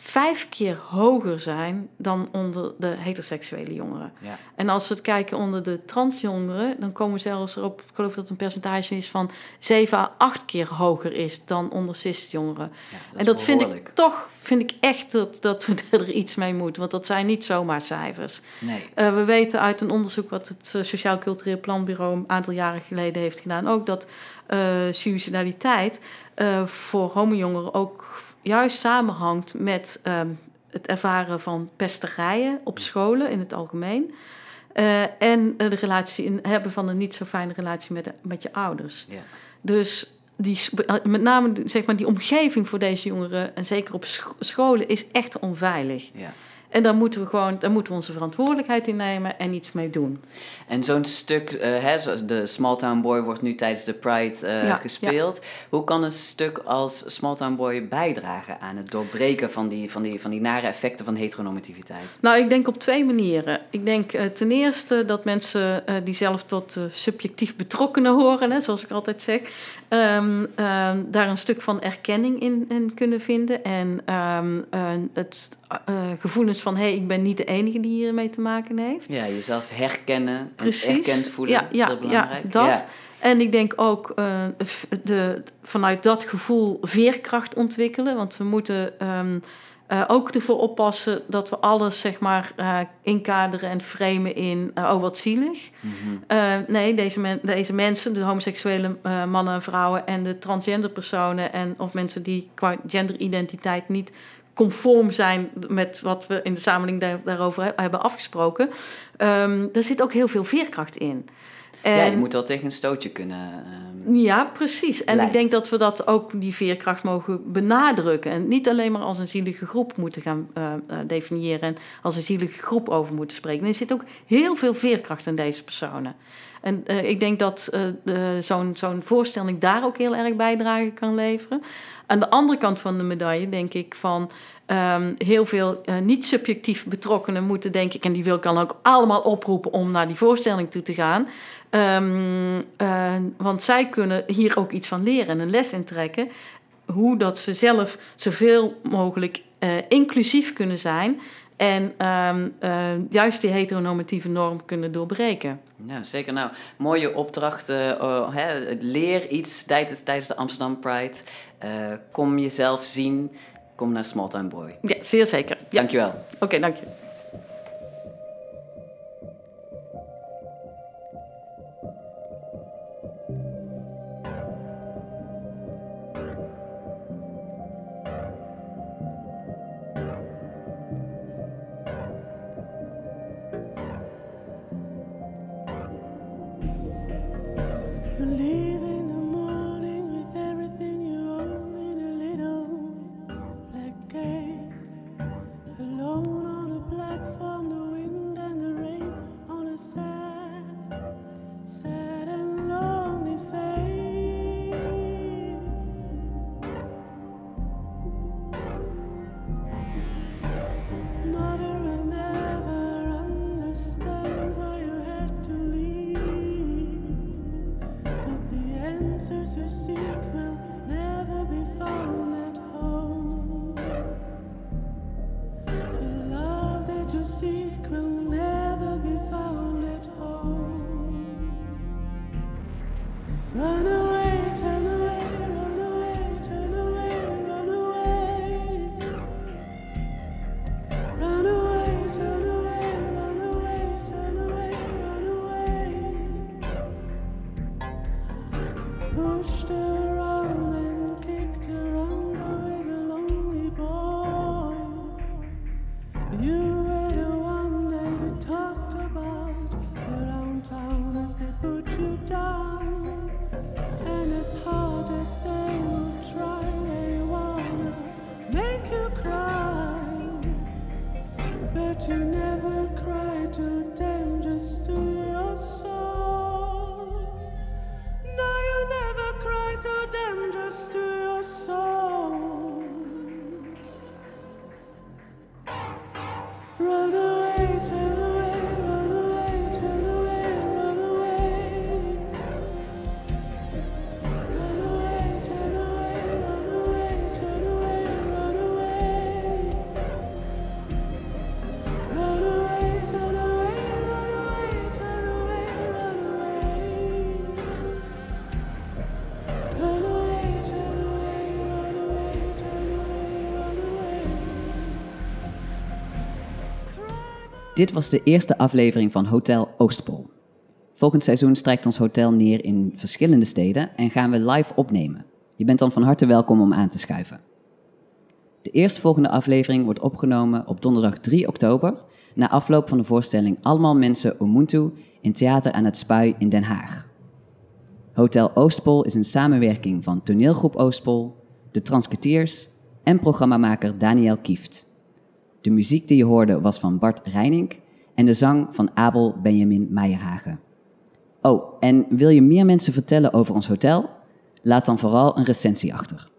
vijf keer hoger zijn dan onder de heteroseksuele jongeren. ja. En als we het kijken onder de transjongeren, dan komen we zelfs erop, ik geloof dat het een percentage is van 7 à 8 keer hoger is dan onder cisjongeren. ja en dat vind ik toch, vind ik echt dat, dat we er iets mee moeten, want dat zijn niet zomaar cijfers. Nee, Eh, we weten uit een onderzoek wat het eh, Sociaal Cultureel Planbureau een aantal jaren geleden heeft gedaan, ook dat eh suicidaliteit eh, voor homojongeren ook juist samenhangt met ehm, het ervaren van pesterijen op scholen in het algemeen. Eh, en eh, de relatie, in, hebben van een niet zo fijne relatie met, de- met je ouders. Ja. Dus die, eh, met name zeg maar, die omgeving voor deze jongeren, en zeker op scho- scholen, is echt onveilig. Ja. En daar moeten we gewoon, daar moeten we onze verantwoordelijkheid in nemen en iets mee doen. En zo'n stuk, eh, hè, zoals de Small Town Boy wordt nu tijdens de Pride eh, Ja, gespeeld. Hoe kan een stuk als Small Town Boy bijdragen aan het doorbreken van die, van die, van die nare effecten van heteronormativiteit? Nou, ik denk op twee manieren. Ik denk eh, ten eerste dat mensen die zelf tot subjectief betrokkenen horen, hè, zoals ik altijd zeg, ehm, ehm, daar een stuk van erkenning in, in kunnen vinden. En ehm, eh, het eh, gevoelens van, hé, hey, ik ben niet de enige die hiermee te maken heeft. Ja, jezelf herkennen Precies. en erkend voelen. Ja, dat is heel belangrijk. ja dat. Ja. En ik denk ook eh, de, vanuit dat gevoel veerkracht ontwikkelen. Want we moeten eh, ook ervoor oppassen dat we alles zeg maar eh, inkaderen en framen in eh, oh wat zielig. Mhm. Nee, deze, men- deze mensen, de homoseksuele mannen en vrouwen en de transgender personen en of mensen die qua genderidentiteit niet conform zijn met wat we in de samenleving daar- daarover he- hebben afgesproken. Ehm daar zit ook heel veel veerkracht in. Ja, je moet wel tegen een stootje kunnen. ehm, ja, precies. En lijkt. ik denk dat we dat ook, die veerkracht, mogen benadrukken. En niet alleen maar als een zielige groep moeten gaan eh, eh, definiëren en als een zielige groep over moeten spreken. Er zit ook heel veel veerkracht in deze personen. En eh, ik denk dat zo'n zo'n voorstelling daar ook heel erg bijdrage kan leveren. Aan de andere kant van de medaille denk ik van ehm, heel veel eh, niet subjectief betrokkenen moeten, denk ik, en die wil ik dan ook allemaal oproepen om naar die voorstelling toe te gaan. Ehm, eh, want zij kunnen hier ook iets van leren en een les in trekken. Hoe dat ze zelf zoveel mogelijk eh, inclusief kunnen zijn. En ehm, eh, juist die heteronormatieve norm kunnen doorbreken. Nou, zeker. Nou, mooie opdrachten. oh, hè, leer iets tijdens, tijdens de Amsterdam Pride. Kom jezelf zien. Kom naar Small Boy. Ja, zeer zeker. Ja. Dankjewel. Oké, dank je. pushed away. Dit was de eerste aflevering van Hotel Oostpol. Volgend seizoen strijkt ons hotel neer in verschillende steden en gaan we live opnemen. Je bent dan van harte welkom om aan te schuiven. De eerstvolgende aflevering wordt opgenomen op donderdag 3 oktober na afloop van de voorstelling allemaal mensen Ubuntu in Theater aan het Spui in Den Haag. Hotel Oostpol is een samenwerking van toneelgroep Oostpol, de Transketeers en programmamaker Daniel Kieft. De muziek die je hoorde was van Bart Reining en de zang van Abel Benjamin Meijerhagen. Oh, en wil je meer mensen vertellen over ons hotel? Laat dan vooral een recensie achter.